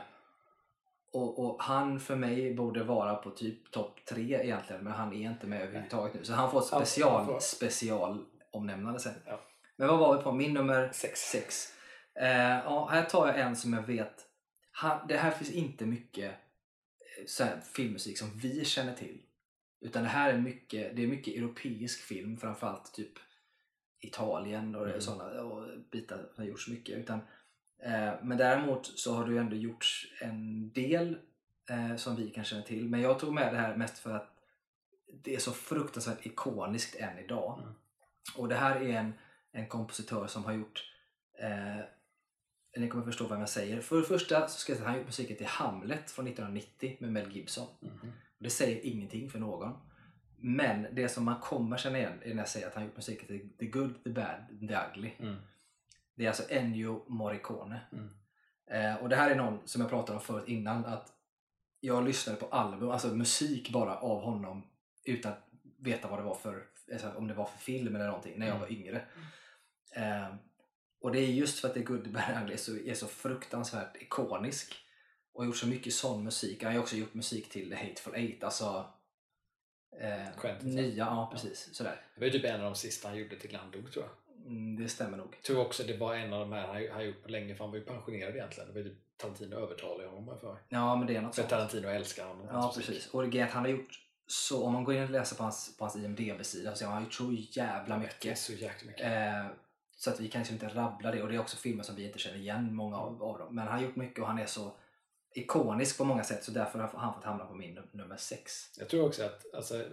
Speaker 1: och, och han för mig borde vara på typ topp tre egentligen. Men han är inte med överhuvudtaget nu. Så han får
Speaker 2: Ja,
Speaker 1: special,
Speaker 2: får-
Speaker 1: special omnämnande sen.
Speaker 2: Ja.
Speaker 1: Men vad var vi på? Min nummer
Speaker 2: Sex.
Speaker 1: sex. Eh, ja, här tar jag en som jag vet. Han, det här finns inte mycket så här, filmmusik som vi känner till. Utan det här är mycket, det är mycket europeisk film, framförallt typ Italien och
Speaker 2: Mm.
Speaker 1: sådana och bitar som har gjorts mycket. Utan, eh, men däremot så har det ju ändå gjorts en del eh, som vi kan känna till. Men jag tog med det här mest för att det är så fruktansvärt ikoniskt än idag.
Speaker 2: Mm.
Speaker 1: Och det här är en, en kompositör som har gjort eh, ni kommer förstå vad jag säger. För det första så ska jag säga att han gjort musiken till Hamlet från 1990 med Mel Gibson.
Speaker 2: Mhm.
Speaker 1: Det säger ingenting för någon. Men det som man kommer känna igen är när jag säger att han gjort musiken till The Good, The Bad, The Ugly.
Speaker 2: Mm.
Speaker 1: Det är alltså Ennio Morricone.
Speaker 2: Mm.
Speaker 1: Eh, och det här är någon som jag pratade om förut innan. Att jag lyssnade på album, alltså musik bara av honom utan att veta vad det var för, alltså om det var för film eller någonting när jag
Speaker 2: Mm.
Speaker 1: var yngre. Eh, och det är just för att The Good, The Bad, The Ugly är så, är så fruktansvärt ikonisk. Och har gjort så mycket sån musik. Han har ju också gjort musik till Hateful Eight. Alltså eh,
Speaker 2: Quentin,
Speaker 1: nya, ja precis. Sådär.
Speaker 2: Det var ju typ en av de sista han gjorde till han dog tror jag.
Speaker 1: Mm, det stämmer nog.
Speaker 2: Jag tror också det var en av de här han han gjort på länge för han var ju pensionerad egentligen. Det var ju typ Tarantino övertalade honom har för.
Speaker 1: Ja men det är något
Speaker 2: För
Speaker 1: sånt.
Speaker 2: Tarantino älskar honom.
Speaker 1: Ja
Speaker 2: musik.
Speaker 1: precis. Och det är att han har gjort så, om man går in och läser på hans, på hans IMDB-sida så har han gjort så jävla
Speaker 2: Det är
Speaker 1: mycket.
Speaker 2: så jäkla mycket.
Speaker 1: Eh, så att vi kan liksom inte rabbla det och det är också filmer som vi inte känner igen många av, av dem. Men han har gjort mycket och han är så ikonisk på många sätt så därför har han fått hamna på min num- nummer sex.
Speaker 2: Jag tror också att alltså,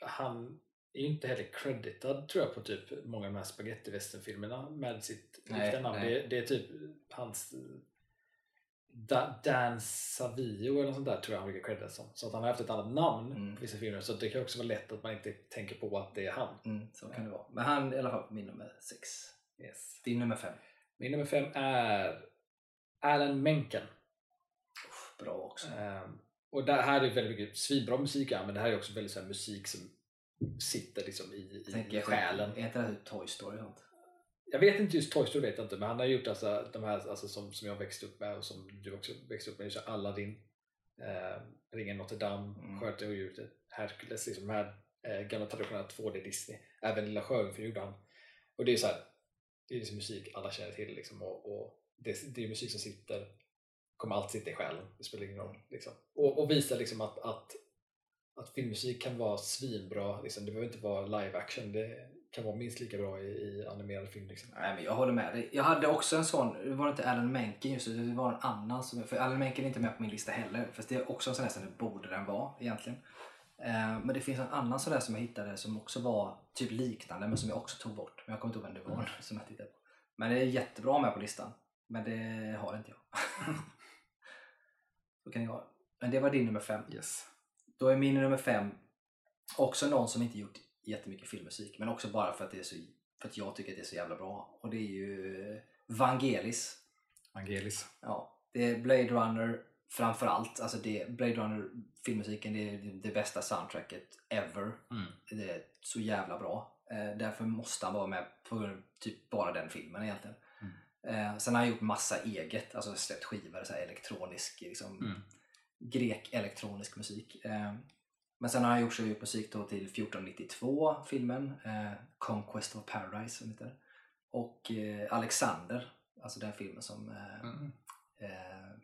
Speaker 2: han är ju inte heller creditad tror jag på typ många av de här spaghetti filmerna med sitt riktiga namn. Det, det är typ hans da, Dan Savio eller något sånt där tror jag han brukar creddas som. Så att han har haft ett annat namn
Speaker 1: Mm.
Speaker 2: på vissa filmer så det kan också vara lätt att man inte tänker på att det är han.
Speaker 1: Mm, så kan det vara. Men han är i alla fall min nummer sex.
Speaker 2: Yes.
Speaker 1: Din nummer fem.
Speaker 2: Min nummer fem är Alan Menken.
Speaker 1: Uff, bra också.
Speaker 2: Ehm, och det här är väldigt mycket svinbra musik men det här är också väldigt så musik som sitter liksom i, i,
Speaker 1: Tänker
Speaker 2: själen.
Speaker 1: Är inte det här typ Toy Story och sånt?
Speaker 2: Jag vet inte just Toy Story, vet jag inte, men han har gjort alltså, de här alltså, som, som jag växte upp med och som du också växte upp med. Så Aladdin, eh, Ringen Notre Dame,
Speaker 1: Mm.
Speaker 2: Skötet och odjuret, Hercules, liksom de här eh, gamla traditionella 2D Disney. Även Lilla Sjöjungfrun gjorde han. Och det är så här, det är liksom musik alla känner till liksom, och, och det, det är musik som sitter, kommer alltid sitta i själen, det spelar ingen roll. Liksom. Och, och visar liksom att, att, att filmmusik kan vara svinbra, liksom. det behöver inte vara live action, det kan vara minst lika bra i, i animerad film. Liksom.
Speaker 1: Nej, men jag håller med dig. Jag hade också en sån, det var inte Alan Menken just det var en annan. Som, för Alan Menken är inte med på min lista heller. Fast det är också en sån där som det borde den vara egentligen. Eh, men det finns en annan sån där som jag hittade som också var typ liknande men som jag också tog bort. Men jag kommer inte ihåg vem det var
Speaker 2: Mm.
Speaker 1: som jag tittade på. Men det är jättebra med på listan. Men det har inte jag. Så kan det vara. Men det var din nummer fem.
Speaker 2: Yes.
Speaker 1: Då är min nummer fem också någon som inte gjort jättemycket filmmusik men också bara för att, det är så, för att jag tycker att det är så jävla bra. Och det är ju Vangelis.
Speaker 2: Angelis.
Speaker 1: Ja, det är Blade Runner framförallt. Alltså det, Blade Runner filmmusiken det är det bästa soundtracket ever.
Speaker 2: Mm.
Speaker 1: Det är så jävla bra. Eh, därför måste han vara med på typ bara den filmen egentligen. Eh, sen har han gjort massa eget, alltså släppt skivor, så elektronisk, liksom,
Speaker 2: Mm.
Speaker 1: grek-elektronisk musik. Eh, men sen har han gjort musik då till 1492 filmen, eh, Conquest of Paradise som heter. Och eh, Alexander, alltså den filmen som eh,
Speaker 2: Mm.
Speaker 1: Eh,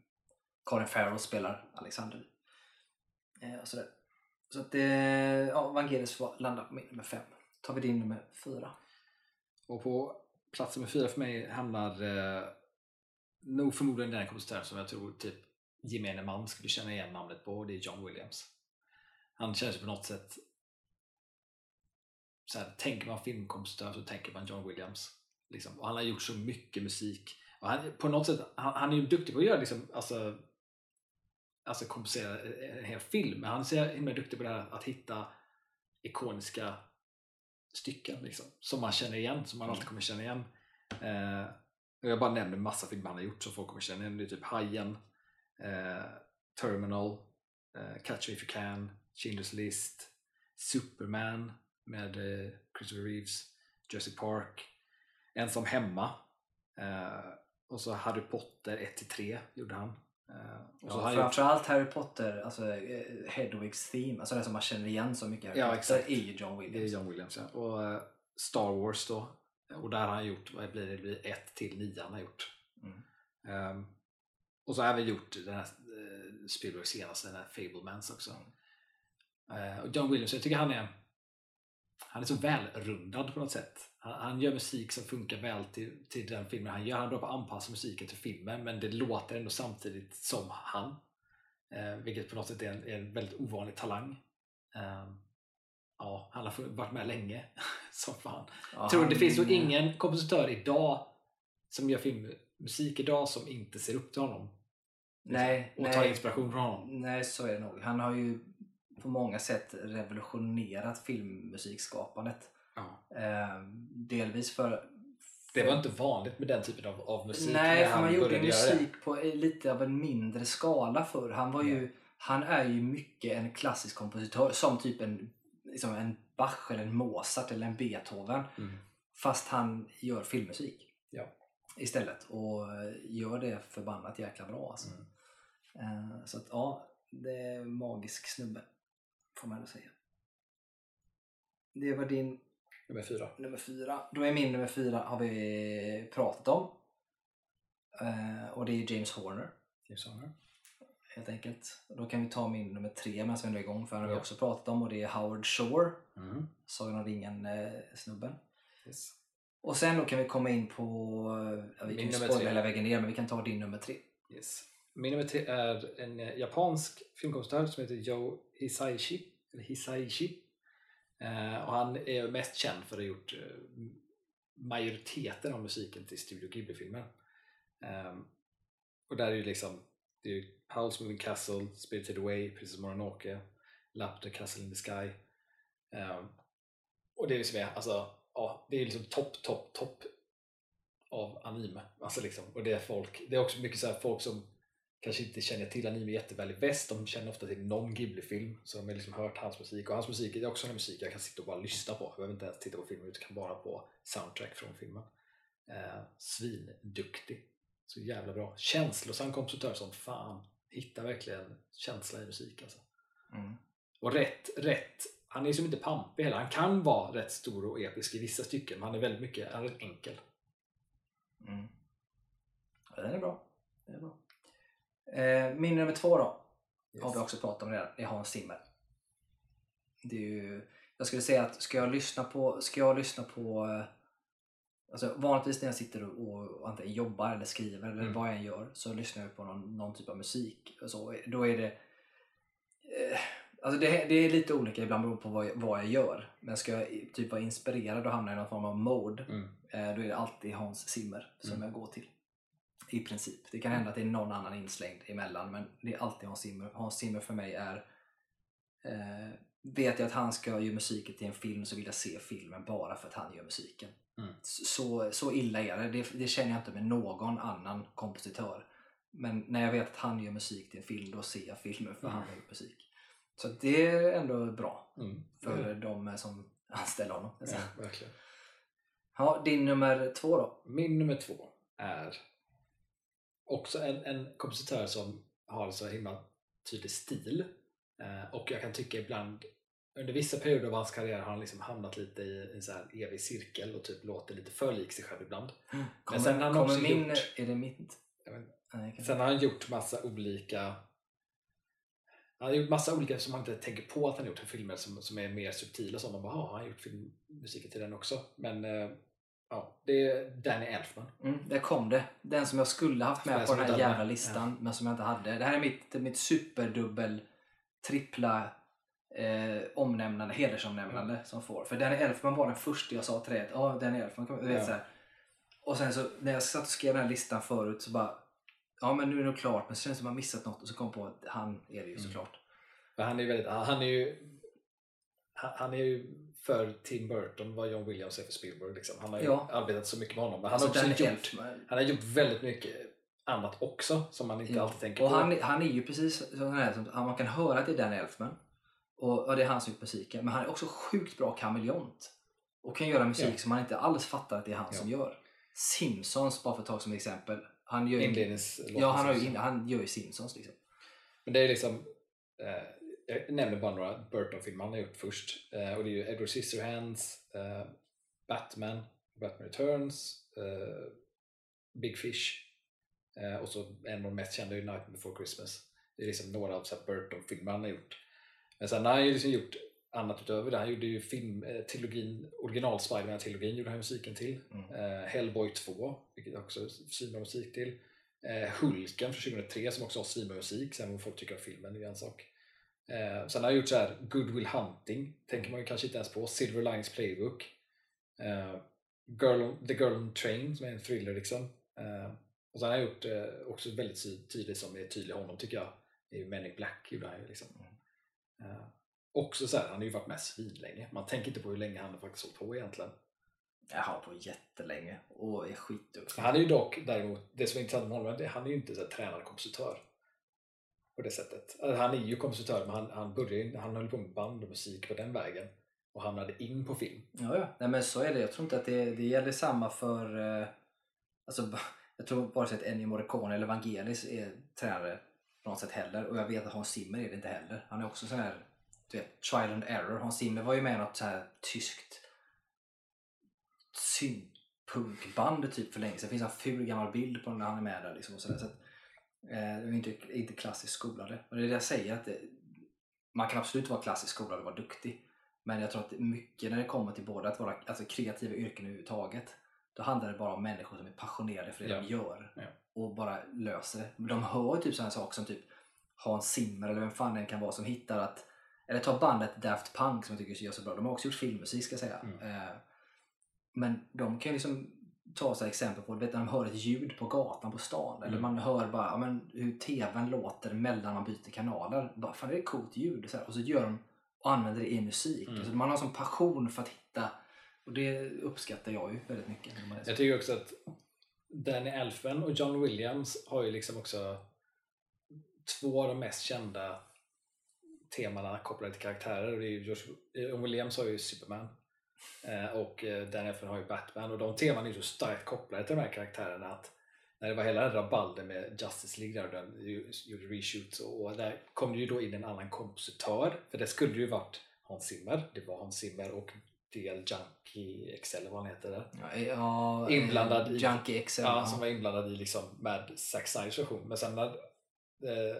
Speaker 1: Colin Farrell spelar Alexander. Eh, och sådär. Så att det, ja, Vangelis får landa på min nummer fem. tar vi din nummer fyra.
Speaker 2: Och på plats nummer fyra för mig hamnar eh, nog förmodligen den kompositören som jag tror typ gemene man skulle känna igen namnet på det är John Williams. Han känns på något sätt så här, tänker man filmkompositör så tänker man John Williams. Liksom. Och han har gjort så mycket musik. Och han, på något sätt, han, han är ju duktig på att göra liksom, alltså, alltså komposera en hel film. Men han är så himla duktig på det här att hitta ikoniska stycken liksom, som man känner igen, som man alltid kommer känna igen. Eh, och jag bara nämner massa filmer han har gjort som folk kommer känna igen. Det är typ Hajen, eh, Terminal, eh, Catch Me If You Can, Schindler's List, Superman med eh, Christopher Reeves, Jurassic Park, Ensam Hemma eh, och så Harry Potter 1-3 gjorde han. Eh, och så
Speaker 1: Ja,
Speaker 2: gjort,
Speaker 1: framförallt Harry Potter, alltså Hedwigs theme, alltså det som man känner igen så mycket. Harry
Speaker 2: Ja,
Speaker 1: Potter
Speaker 2: exakt.
Speaker 1: är ju John
Speaker 2: det är
Speaker 1: Williams.
Speaker 2: John Williams ja. och Star Wars då och där har han gjort, vad blir det, det blir 1 till 9 han har gjort.
Speaker 1: Mm.
Speaker 2: Ehm, och så har även gjort den här Spielbergs senaste, den här Fablemans också. Eh, och John Williams, jag tycker han är han är så välrundad på något sätt. Han, han gör musik som funkar väl till, till den filmen han gör. Han är bra på att anpassa musiken till filmen men det låter ändå samtidigt som han. Eh, vilket på något sätt är en, är en väldigt ovanlig talang. Ehm, ja, han har varit med länge. som fan.
Speaker 1: Ja,
Speaker 2: tror det finns nog ingen kompositör idag som gör filmmusik idag som inte ser upp till honom.
Speaker 1: Nej,
Speaker 2: och tar
Speaker 1: nej,
Speaker 2: inspiration från honom.
Speaker 1: nej, så är det nog. Han har ju på många sätt revolutionerat filmmusikskapandet.
Speaker 2: Ja.
Speaker 1: Eh, delvis för...
Speaker 2: Det var inte vanligt med den typen av, av musik
Speaker 1: Nej, för man gjorde musik på lite av en mindre skala förr. Han var ju, han är ju mycket en klassisk kompositör som typ en, liksom en Bach eller en Mozart eller en Beethoven.
Speaker 2: Mm.
Speaker 1: Fast han gör filmmusik
Speaker 2: Ja.
Speaker 1: istället och eh, gör det förbannat jäkla bra alltså.
Speaker 2: Mm.
Speaker 1: Eh, Så att ja, det är en magisk snubbe får man ändå säga. Det var din
Speaker 2: Nummer fyra.
Speaker 1: nummer fyra. Då är min nummer fyra har vi pratat om. Eh, och det är James Horner
Speaker 2: James Horner.
Speaker 1: helt enkelt. Då kan vi ta min nummer tre medan vi ändå är igång för den har vi
Speaker 2: Ja.
Speaker 1: också pratat om och det är Howard Shore,
Speaker 2: Mm.
Speaker 1: Sagan om ringen-snubben.
Speaker 2: Yes.
Speaker 1: och sen då kan vi komma in på, eh, ja, vi
Speaker 2: Min
Speaker 1: kan ju spoila hela vägen ner men vi kan ta din nummer tre.
Speaker 2: Yes. Min nummer tre är en eh, japansk filmkonstnär som heter Joe Hisaishi. Eller Hisaishi. Eh, och han är mest känd för att ha gjort eh, majoriteten av musiken till Studio Ghibli-filmer. Eh, och där är ju liksom det är ju Howl's Moving Castle, Spirited Away, Princess Mononoke, the Castle in the Sky. Eh, och det är liksom, alltså, ja, det är liksom topp, topp, topp av anime. Alltså liksom, och det är folk, det är också mycket så här folk som kanske inte känner till anime jätteväl i väst, de känner ofta till någon Ghibli-film så de har liksom hört hans musik och hans musik är också en musik jag kan sitta och bara lyssna på. Jag behöver inte ens titta på filmen utan kan bara på soundtrack från filmen. Eh, svinduktig. Så jävla bra. Känslosam kompositör som fan. Hittar verkligen känsla i musik alltså.
Speaker 1: Mm.
Speaker 2: Och rätt, rätt. Han är som inte pampig heller. Han kan vara rätt stor och episk i vissa stycken men han är väldigt mycket han är enkel.
Speaker 1: Mm. Ja, den är bra. Den är bra. Eh, min nummer två då. har vi också pratat om redan, det är Hans Zimmer. Det är ju, jag skulle säga att ska jag lyssna på, ska jag lyssna på eh, alltså vanligtvis när jag sitter och, och antingen jobbar eller skriver eller
Speaker 2: Mm.
Speaker 1: vad jag än gör så lyssnar jag på någon, någon typ av musik. Och så, då är det eh, Alltså det, det är lite olika ibland beroende på vad jag, vad jag gör. Men ska jag typ vara inspirerad och hamna i någon form av mode
Speaker 2: Mm.
Speaker 1: eh, då är det alltid Hans Zimmer som
Speaker 2: Mm.
Speaker 1: jag går till. I princip. Det kan hända att det är någon annan inslängd emellan men det är alltid Hans Zimmer. Hans Zimmer för mig är eh, Vet jag att han ska göra musiken till en film så vill jag se filmen bara för att han gör musiken.
Speaker 2: Mm.
Speaker 1: Så, så illa är det. det. Det känner jag inte med någon annan kompositör. Men när jag vet att han gör musik till en film då ser jag filmen för
Speaker 2: Mm.
Speaker 1: han gjort musik. Så det är ändå bra
Speaker 2: Mm.
Speaker 1: för de som anställer honom.
Speaker 2: Ja, verkligen.
Speaker 1: Ja, din nummer två då?
Speaker 2: Min nummer två är också en, en kompositör som har så himla tydlig stil. Eh, och jag kan tycka ibland under vissa perioder av hans karriär har han liksom hamnat lite i en så här evig cirkel och typ låter lite för lik sig själv ibland.
Speaker 1: Kommer,
Speaker 2: sen har han också
Speaker 1: min,
Speaker 2: gjort-
Speaker 1: Är det mitt? Nej,
Speaker 2: Sen har han gjort massa olika han har gjort massa olika som man inte tänker på att han gjort filmer som, som är mer subtila. Som man bara, har han gjort filmmusiken till den också? Men eh, ja, det är Danny Elfman.
Speaker 1: Mm, där kom det. Den som jag skulle haft med på den här jävla listan, men som jag inte hade. Det här är mitt, mitt superdubbel, trippla eh, omnämnande, hedersomnämnande som får. För Danny Elfman var den första jag sa till dig. att, Ja, Danny Elfman. kom- vet,
Speaker 2: Ja.
Speaker 1: så här. Och sen så när jag satt och skrev den här listan förut så bara Ja men nu är det nog klart men så känns det som att man missat något och så kom på att han är det ju
Speaker 2: Mm.
Speaker 1: såklart.
Speaker 2: För han är väldigt, han är ju han är ju för Tim Burton vad John Williams är för Spielberg. Liksom. Han har ju
Speaker 1: Ja.
Speaker 2: arbetat så mycket med honom. Men han,
Speaker 1: Alltså,
Speaker 2: har också gjort,
Speaker 1: Elfman,
Speaker 2: han har gjort väldigt mycket annat också som man inte
Speaker 1: Ja.
Speaker 2: alltid tänker
Speaker 1: Och
Speaker 2: på.
Speaker 1: han, han är ju precis sån här som man kan höra att det är Dan Elfman. Och, och det är han som gjort musiken. Men han är också sjukt bra kameleont. Och kan göra musik
Speaker 2: Ja.
Speaker 1: som man inte alls fattar att det är han som gör. Simpsons, bara för att ta som exempel. Han gör ju, ja, han, har ju, han gör ju Simpsons liksom.
Speaker 2: Men det är liksom eh, jag nämner bara några Burton-filmer han har gjort först. Eh, och det är ju Edward Scissorhands, eh, Batman, Batman Returns, eh, Big Fish eh, och så en av de mest kända är Night Before Christmas. Det är liksom några av Burton-filmer han har gjort. Men sen har han ju liksom gjort annat utöver det. Han gjorde ju film, eh, original Spiderman-trilogin gjorde han musiken till.
Speaker 1: Mm.
Speaker 2: Eh, Hellboy 2, vilket också är svinbra musik till. Hulken från 2003 som också har svinbra musik. Sen vad folk tycker om filmen, det är en sak. Eh, sen har jag gjort så här Good Will Hunting, tänker man ju kanske inte ens på. Silver Linings Playbook. Eh, Girl on, The Girl on Train som är en thriller liksom. Eh, och sen har jag gjort eh, också väldigt ty- tydligt som är tydlig honom tycker jag. Det är ju Men in Black gjorde han ju liksom. Eh, också så här, han har ju varit med svinlänge. Man tänker inte på hur länge han har faktiskt hållit på egentligen.
Speaker 1: Jag har på jättelänge och är skitduktig.
Speaker 2: Han är ju dock däremot, det som är intressant med honom, är att han är ju inte så här, tränad kompositör. På det sättet. Alltså, han är ju kompositör men han, han började han höll på med band och musik på den vägen. Och hamnade in på film.
Speaker 1: Ja, ja. Nej, men så är det. Jag tror inte att det, det gäller samma för... Eh, alltså, jag tror vare sig att Ennio Morricone eller Vangelis är tränare på något sätt heller. Och jag vet att Hans Zimmer är det inte heller. Han är också sån här, du vet, trial and error. Hans Zimmer var ju med i något så här tyskt syntpunkband typ för länge sedan. Det finns en ful gammal bild på när han är med där. Liksom, och så där. Så att, eh, det är inte, inte klassiskt skolade. Och det är det jag säger. att det, Man kan absolut vara klassiskt skolad och vara duktig. Men jag tror att mycket när det kommer till både att vara alltså, kreativa yrken överhuvudtaget. Då handlar det bara om människor som är passionerade för det
Speaker 2: Ja.
Speaker 1: de gör.
Speaker 2: Ja.
Speaker 1: Och bara löser det. Men De hör typ sådana saker som typ Hans Zimmer eller vem fan det kan vara som hittar att eller ta bandet Daft Punk som jag tycker gör så bra. De har också gjort filmmusik ska jag säga.
Speaker 2: Mm.
Speaker 1: Eh, men de kan ju liksom ta sig exempel på, du vet när de hör ett ljud på gatan på stan. Eller
Speaker 2: Mm.
Speaker 1: man hör bara ja, men, hur tvn låter mellan man byter kanaler. Bara, fan det är ett coolt ljud. Så här. Och så gör de och använder det i musik.
Speaker 2: Mm.
Speaker 1: Så man har sån passion för att hitta och det uppskattar jag ju väldigt mycket.
Speaker 2: Jag tycker också att Danny Elfman och John Williams har ju liksom också två av de mest kända temana kopplade till karaktärer. Och det är Josh, John Williams har ju Superman eh, och eh, Elfman har ju Batman. Och de teman är så starkt kopplade till de här karaktärerna att när det var hela den rabalden med Justice League där och den gjorde reshoots och, där kom det ju då in en annan kompositör. För det skulle ju varit Hans Zimmer. Det var Hans Zimmer och DL Junkie XL vad han heter där.
Speaker 1: Ja, ja,
Speaker 2: Inblandad
Speaker 1: eh,
Speaker 2: i-
Speaker 1: Junkie XL.
Speaker 2: Ja,
Speaker 1: ja.
Speaker 2: som var inblandad i liksom med Zack Snyders version. Men sen när eh,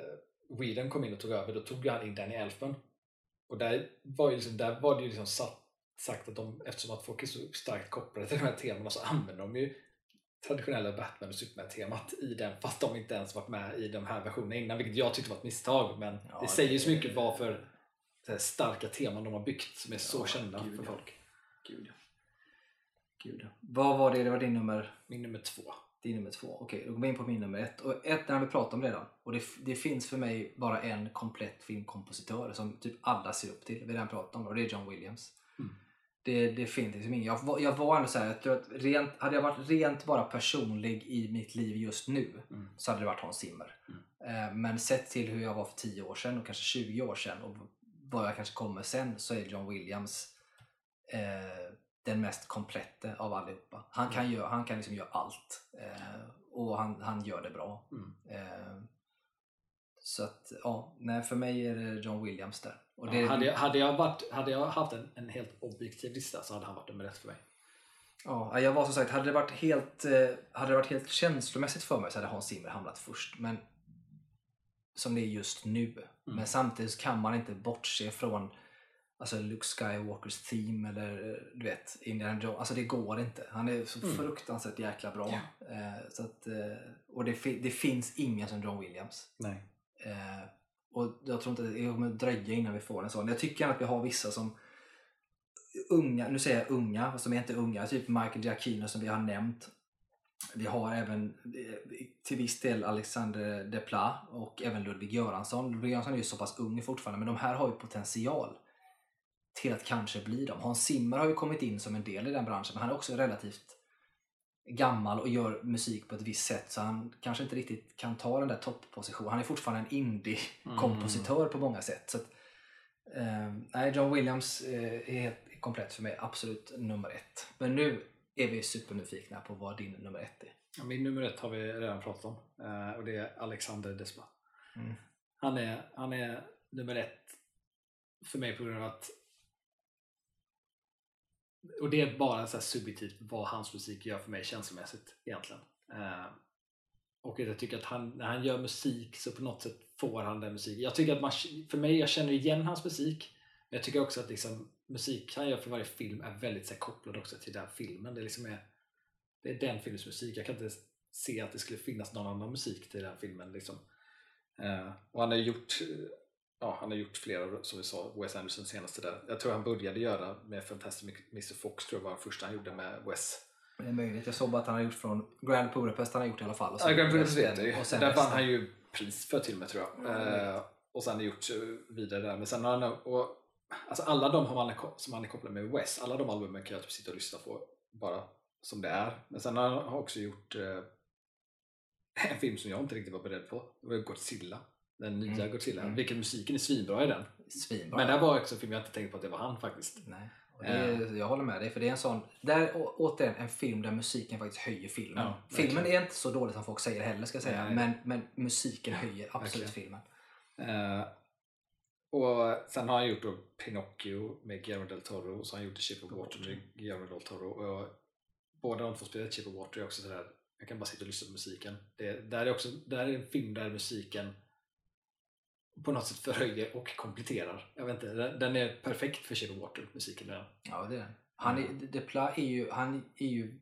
Speaker 2: Whedon kom in och tog över, då tog han in Danny Elfman. Och där var, ju liksom, där var det ju liksom satt, sagt att de, eftersom att folk är så starkt kopplade till de här temana så använder de ju traditionella Batman och Superman-temat i den fast de inte ens varit med i de här versionerna innan, vilket jag tyckte var ett misstag. Men
Speaker 1: Ja,
Speaker 2: det säger ju så mycket vad för starka teman de har byggt som är så
Speaker 1: Ja,
Speaker 2: kända
Speaker 1: gud,
Speaker 2: för folk.
Speaker 1: Gud. Gud. Vad var det? Det var din nummer,
Speaker 2: Min nummer två.
Speaker 1: din nummer två. Okej, då går vi in på min nummer ett. Och ett har vi pratat om redan. Och det, det finns för mig bara en komplett filmkompositör som typ alla ser upp till. Vi har redan pratat om det och det är John Williams.
Speaker 2: Mm.
Speaker 1: Det, det finns liksom ingen. Jag, jag var ändå så här, jag tror att rent, hade jag varit rent bara personlig i mitt liv just nu
Speaker 2: Mm.
Speaker 1: så hade det varit Hans Zimmer.
Speaker 2: Mm.
Speaker 1: Eh, Men sett till hur jag var för 10 år sedan och kanske 20 år sedan och vad jag kanske kommer sen så är John Williams eh, den mest komplette av allihopa. Han kan,
Speaker 2: Mm.
Speaker 1: göra, han kan liksom göra allt eh, och han, han gör det bra.
Speaker 2: Mm.
Speaker 1: Eh, så att, ja, nej, för mig är det John Williams där. Och det,
Speaker 2: Ja, hade, jag, hade, jag varit, hade jag haft en, en helt objektiv lista så hade han varit nummer ett för mig.
Speaker 1: Ja, jag var som sagt, hade det varit helt, eh, hade det varit helt känslomässigt för mig så hade Hans Zimmer hamnat först. Men som det är just nu.
Speaker 2: Mm.
Speaker 1: Men samtidigt kan man inte bortse från alltså Luke Skywalkers theme eller eh, du vet Indiana Jones. Alltså det går inte. Han är så
Speaker 2: Mm.
Speaker 1: fruktansvärt jäkla bra. Eh, så att, eh, och det, det finns ingen som John Williams.
Speaker 2: Nej.
Speaker 1: Eh, och jag tror inte det kommer dröja innan vi får en sån. Jag tycker att vi har vissa som unga, nu säger jag unga, som är inte unga, typ Michael Giacchino som vi har nämnt. Vi har även eh, till viss del Alexander Desplat och även Ludvig Göransson. Ludvig Göransson är ju så pass ung fortfarande men de här har ju potential till att kanske bli dem. Hans Zimmer har ju kommit in som en del i den branschen men han är också relativt gammal och gör musik på ett visst sätt så han kanske inte riktigt kan ta den där topppositionen. Han är fortfarande en indie-kompositör på många sätt. Så att, eh, nej, John Williams eh, är helt komplett för mig, absolut nummer ett. Men nu är vi supernyfikna på vad din nummer ett är.
Speaker 2: Ja, Min nummer ett har vi redan pratat om eh, och det är Alexander Desplat.
Speaker 1: Mm.
Speaker 2: Han, är, han är nummer ett för mig på grund av att och det är bara så här subjektivt vad hans musik gör för mig känslomässigt egentligen. Eh, och jag tycker att han, när han gör musik så på något sätt får han den musiken. Jag tycker att man, för mig, jag känner igen hans musik. Men jag tycker också att liksom, musik han gör för varje film är väldigt så här, kopplad också till den filmen. Det, liksom är, det är den filmens musik. Jag kan inte se att det skulle finnas någon annan musik till den filmen. Liksom. Eh, och han har gjort ja, han har gjort flera, som vi sa, Wes Anderson senaste där. Jag tror han började göra med Fantastic Mr Fox, tror jag var den första han gjorde med Wes.
Speaker 1: Det är möjligt. Jag såg bara att han har gjort från Grand Budapest, han har gjort i alla fall. Och
Speaker 2: Ja, Grand Budapest vet jag ju. Där vann
Speaker 1: resten.
Speaker 2: han ju pris för till och med tror jag.
Speaker 1: Ja, jag
Speaker 2: eh, och sen har gjort eh, vidare där. Men sen har han, och, alltså alla de som han är kopplad med Wes, alla de albumen kan jag typ sitta och lyssna på bara som det är. Men sen har han också gjort eh, en film som jag inte riktigt var beredd på. Det var Godzilla. Den nya
Speaker 1: Mm.
Speaker 2: Godzilla.
Speaker 1: Mm.
Speaker 2: Vilken musiken är svinbra i den.
Speaker 1: Svinbra.
Speaker 2: Men det här var också en film jag inte tänkte på att det var han faktiskt.
Speaker 1: Nej. Är, jag håller med dig, för det är en sån, där, å, återigen en film där musiken faktiskt höjer filmen.
Speaker 2: Ja,
Speaker 1: filmen är inte så dålig som folk säger heller ska jag säga,
Speaker 2: Nej.
Speaker 1: men, men musiken höjer absolut
Speaker 2: verkligen.
Speaker 1: filmen.
Speaker 2: Eh, och sen har han gjort då Pinocchio med Guillermo del Toro och så har han gjort The Shape of Water med Guillermo del Toro. Och båda de två spelet Shape of Water är också sådär, jag kan bara sitta och lyssna på musiken. Det, där, är också, där är en film där musiken på något sätt förhöjer och kompletterar. Jag vet inte, den, den är perfekt för Shape of Water, musiken där.
Speaker 1: Ja, det är den. Han är, Depla är ju, han är ju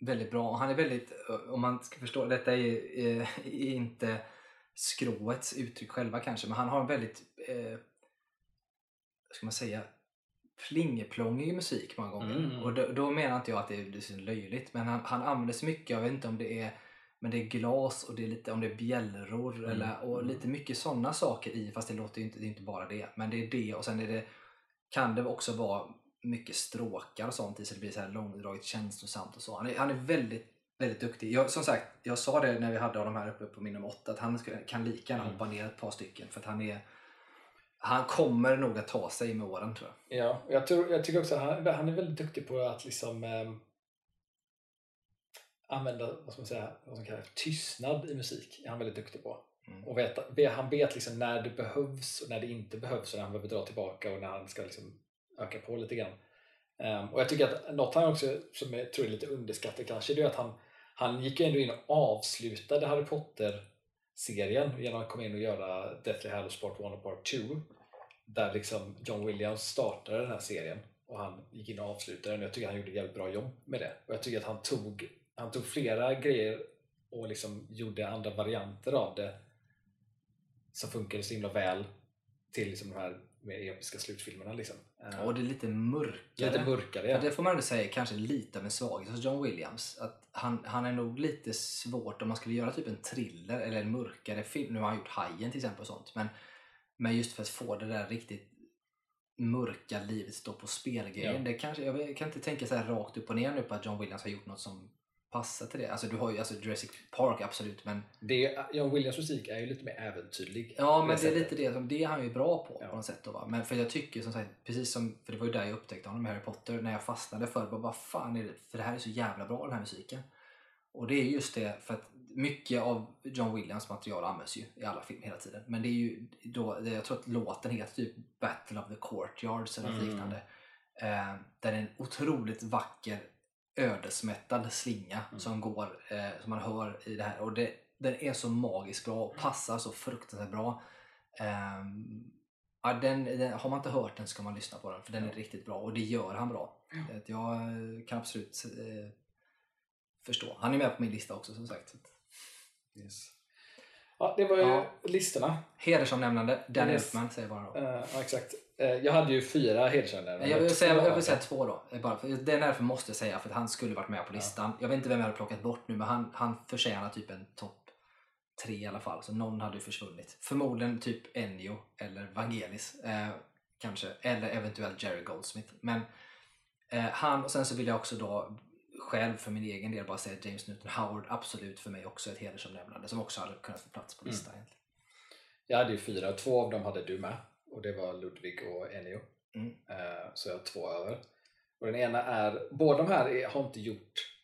Speaker 1: väldigt bra. Han är väldigt, om man ska förstå, detta är, är inte skråets uttryck själva kanske, men han har en väldigt, eh, ska man säga, plingeplångig musik många gånger.
Speaker 2: Mm.
Speaker 1: Och då, då menar inte jag att det är, det är löjligt, men han, han använder så mycket, jag vet inte om det är men det är glas och det är lite om det är bjällror
Speaker 2: Mm.
Speaker 1: eller, och lite mycket sådana saker i fast det låter ju inte, det är inte bara det. Men det är det och sen är det, kan det också vara mycket stråkar och sånt i så det blir så här långdraget känslosamt och så. Han är, han är väldigt, väldigt duktig. Jag, som sagt, jag sa det när vi hade de här uppe på min nummer åtta att han kan lika gärna
Speaker 2: Mm.
Speaker 1: hoppa ner ett par stycken för att han är han kommer nog att ta sig med åren tror jag.
Speaker 2: Ja, jag, tror, jag tycker också att han, han är väldigt duktig på att liksom ehm, använda vad man säga, vad som kallas tystnad i musik. är han väldigt duktig på.
Speaker 1: Mm.
Speaker 2: Och veta, ve- han vet liksom när det behövs och när det inte behövs och när han behöver dra tillbaka och när han ska liksom öka på lite grann. Ehm, och jag tycker att något han också, som jag tror är lite underskattat kanske, det är att han, han gick ändå in och avslutade Harry Potter-serien genom att komma in och göra Deathly Hallows Part 1 och Part 2 där liksom John Williams startade den här serien och han gick in och avslutade den och jag tycker han gjorde ett jävligt bra jobb med det. Och jag tycker att han tog, han tog flera grejer och liksom gjorde andra varianter av det som funkade så himla väl till liksom de här mer episka slutfilmerna. Liksom. Eh,
Speaker 1: Och det är lite mörkare.
Speaker 2: lite mörkare.
Speaker 1: Ja. Det får man ändå säga kanske lite av en svaghet hos John Williams. Att han, han är nog lite svårt om man skulle göra typ en thriller eller en mörkare film. Nu har han gjort Hajen till exempel och sånt. Men, men just för att få det där riktigt mörka livet står på spel-grejen.
Speaker 2: Ja.
Speaker 1: Det kanske, jag kan inte tänka så här rakt upp och ner nu på att John Williams har gjort något som passar till det. Alltså du har ju alltså Jurassic Park absolut men
Speaker 2: Det, John Williams musik är ju lite mer äventyrlig.
Speaker 1: Ja, men det är
Speaker 2: sättet.
Speaker 1: lite det som det är han ju bra på
Speaker 2: Ja.
Speaker 1: på något sätt. Då, va? Men för jag tycker som sagt, precis som, för det var ju där jag upptäckte honom med Harry Potter, när jag fastnade för bara, vad fan är det, för det här är så jävla bra den här musiken. Och det är just det, för att mycket av John Williams material används ju i alla filmer hela tiden. Men det är ju då, jag tror att låten heter typ Battle of the Courtyards eller
Speaker 2: Mm.
Speaker 1: liknande. Eh, där är en otroligt vacker ödesmättad slinga
Speaker 2: Mm.
Speaker 1: som går, eh, som man hör i det här. Och det, den är så magiskt bra och passar så fruktansvärt bra. Ja, den, den, har man inte hört den ska man lyssna på den för den är
Speaker 2: Ja.
Speaker 1: riktigt bra och det gör han bra. Att Jag eh, kan absolut eh, förstå. Han är med på min lista också som sagt.
Speaker 2: Yes. Ja, det var ju
Speaker 1: Ja.
Speaker 2: listorna.
Speaker 1: Hedersomnämnande, Dan
Speaker 2: Yes.
Speaker 1: Elfman säger bara då.
Speaker 2: Eh, ja, exakt. Eh, jag hade ju fyra hedersomnämnden.
Speaker 1: Jag vill, säga, jag vill säga två då. Bara för, den är för måste jag säga för att han skulle varit med på listan. Jag vet inte vem jag hade plockat bort nu men han, han förtjänar typ en topp tre i alla fall. Så någon hade ju försvunnit. Förmodligen typ Ennio eller Vangelis. Eh, kanske. Eller eventuellt Jerry Goldsmith. Men eh, han och sen så vill jag också då själv för min egen del bara säga James Newton Howard absolut för mig också ett hedersomnämnande som också hade kunnat få plats på listan. egentligen.
Speaker 2: Jag hade ju fyra. Två av dem hade du med. Och det var Ludvig och Ennio.
Speaker 1: Mm.
Speaker 2: Eh, så jag har två över. Och den ena är, båda de här är, har inte gjort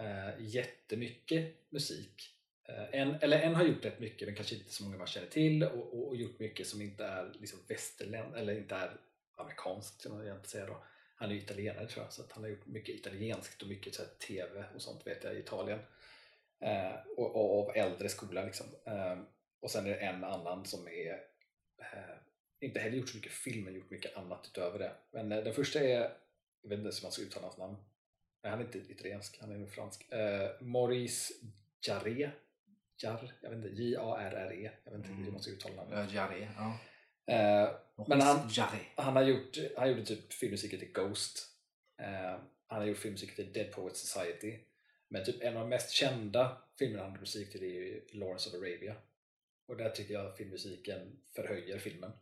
Speaker 2: eh, jättemycket musik. Eh, en, eller en har gjort rätt mycket, men kanske inte så många man känner till och, och, och gjort mycket som inte är liksom västerländ eller inte är amerikanskt kan man egentligen säga då. Han är italienare tror jag, så att han har gjort mycket italienskt och mycket så TV och sånt vet jag i Italien. Eh, och, och av äldre skola liksom. Och sen är det en annan som är inte heller gjort så mycket film, men gjort mycket annat utöver det. Men eh, den första är, jag vet inte ens hur man ska uttala hans namn. Nej, han är inte italiensk, han är nog fransk. Eh, Maurice Jarre. Jar, jag vet inte, J-A-R-R-E. Jag vet inte hur man ska uttala namnet.
Speaker 1: Ja, Jarry. Ja.
Speaker 2: Eh, Men han-
Speaker 1: Jarry.
Speaker 2: han har gjort, han gjorde typ filmmusiken till Ghost. Eh, han har gjort filmmusik till Dead Poets Society. Men typ en av de mest kända filmerna han gjort musik till är ju Lawrence of Arabia. Och där tycker jag filmmusiken förhöjer filmen.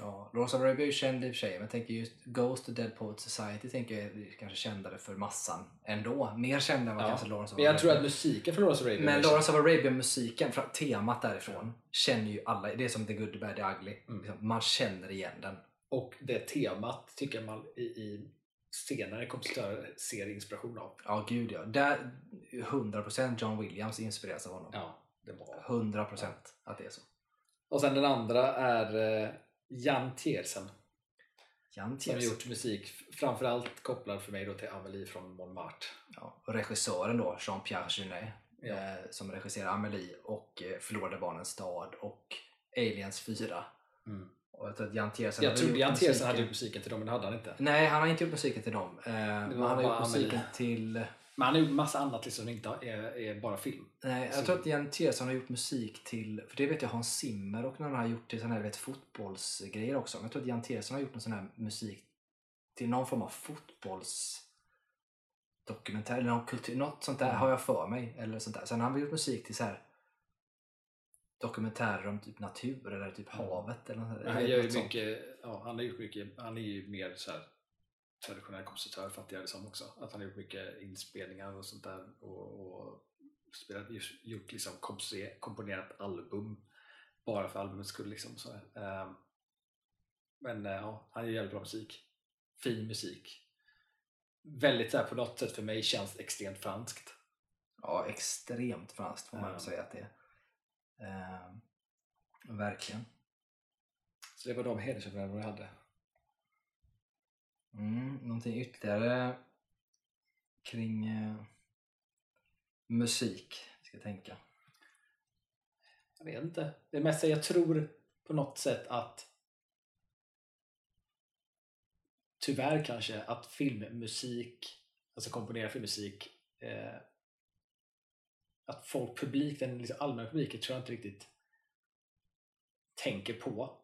Speaker 1: Ja, of Arabia är ju känd i och för sig, men jag tänker just Ghost och Dead Poets Society tänker jag är kanske kändare för massan ändå. Mer kända än vad
Speaker 2: Ja,
Speaker 1: kanske Lawrence of
Speaker 2: Men jag
Speaker 1: Arabia.
Speaker 2: tror att musiken för Lawrence of Arabia
Speaker 1: Men Lawrence of Arabia-musiken, temat därifrån, känner ju alla. Det är som The Good, The Bad, The Ugly.
Speaker 2: Mm.
Speaker 1: Liksom, Man känner igen den.
Speaker 2: Och det temat tycker man i, i senare kompositörer ser inspiration av.
Speaker 1: Ja, gud ja. Där, 100% John Williams inspireras av honom.
Speaker 2: Ja, det var.
Speaker 1: 100% att det är så.
Speaker 2: Och sen den andra är eh, Jan Tiersen
Speaker 1: Jan
Speaker 2: som har
Speaker 1: Tiersen.
Speaker 2: gjort musik framförallt kopplad för mig då till Amelie från Montmartre.
Speaker 1: Ja, och regissören då, Jean-Pierre Jeunet,
Speaker 2: Ja.
Speaker 1: eh, som regisserar Amelie och eh, Förlorade barnens stad och Aliens 4.
Speaker 2: Mm.
Speaker 1: Och jag tror att Jan Tiersen
Speaker 2: Jag trodde Jan Tiersen hade gjort musiken till dem, men det hade han inte.
Speaker 1: Nej, han har inte gjort musiken till dem. Eh, men han har gjort musiken
Speaker 2: Amelie.
Speaker 1: till...
Speaker 2: Men han har gjort massa annat liksom som inte är, är bara film.
Speaker 1: Nej,
Speaker 2: Så-
Speaker 1: jag tror att Jan Tiersen har gjort musik till... För det vet jag Hans Zimmer och någon har gjort till sådana här vet, fotbollsgrejer också. Men jag tror att Jan Tiersen har gjort någon sån här musik till någon form av fotbollsdokumentär eller någon kultur, något sånt där
Speaker 2: Mm.
Speaker 1: har jag för mig. Eller sånt där. Sen har han gjort musik till så här dokumentärer om typ natur eller typ
Speaker 2: Mm.
Speaker 1: havet. Eller något,
Speaker 2: han gör
Speaker 1: sånt.
Speaker 2: mycket, ja, han har gjort mycket, han är ju mer så här traditionell kompositör fattar jag det som också. Att han har gjort mycket inspelningar och sånt där och, och spelat, gjort liksom komponerat album bara för albumets skull liksom. Så, ehm, men eh, ja, han gör jävligt bra musik. Fin musik. Väldigt så här, på något sätt för mig känns extremt franskt.
Speaker 1: Ja, extremt franskt får man
Speaker 2: Ja.
Speaker 1: säga att det är. Ehm, verkligen.
Speaker 2: Så det var de hedersomnämnanden jag hade.
Speaker 1: Mm, någonting ytterligare kring eh, musik, ska jag tänka.
Speaker 2: Jag vet inte. Det är mest jag tror på något sätt att tyvärr kanske att filmmusik, alltså komponera filmmusik, eh, att folk, publik, den liksom allmänna publiken tror jag inte riktigt tänker på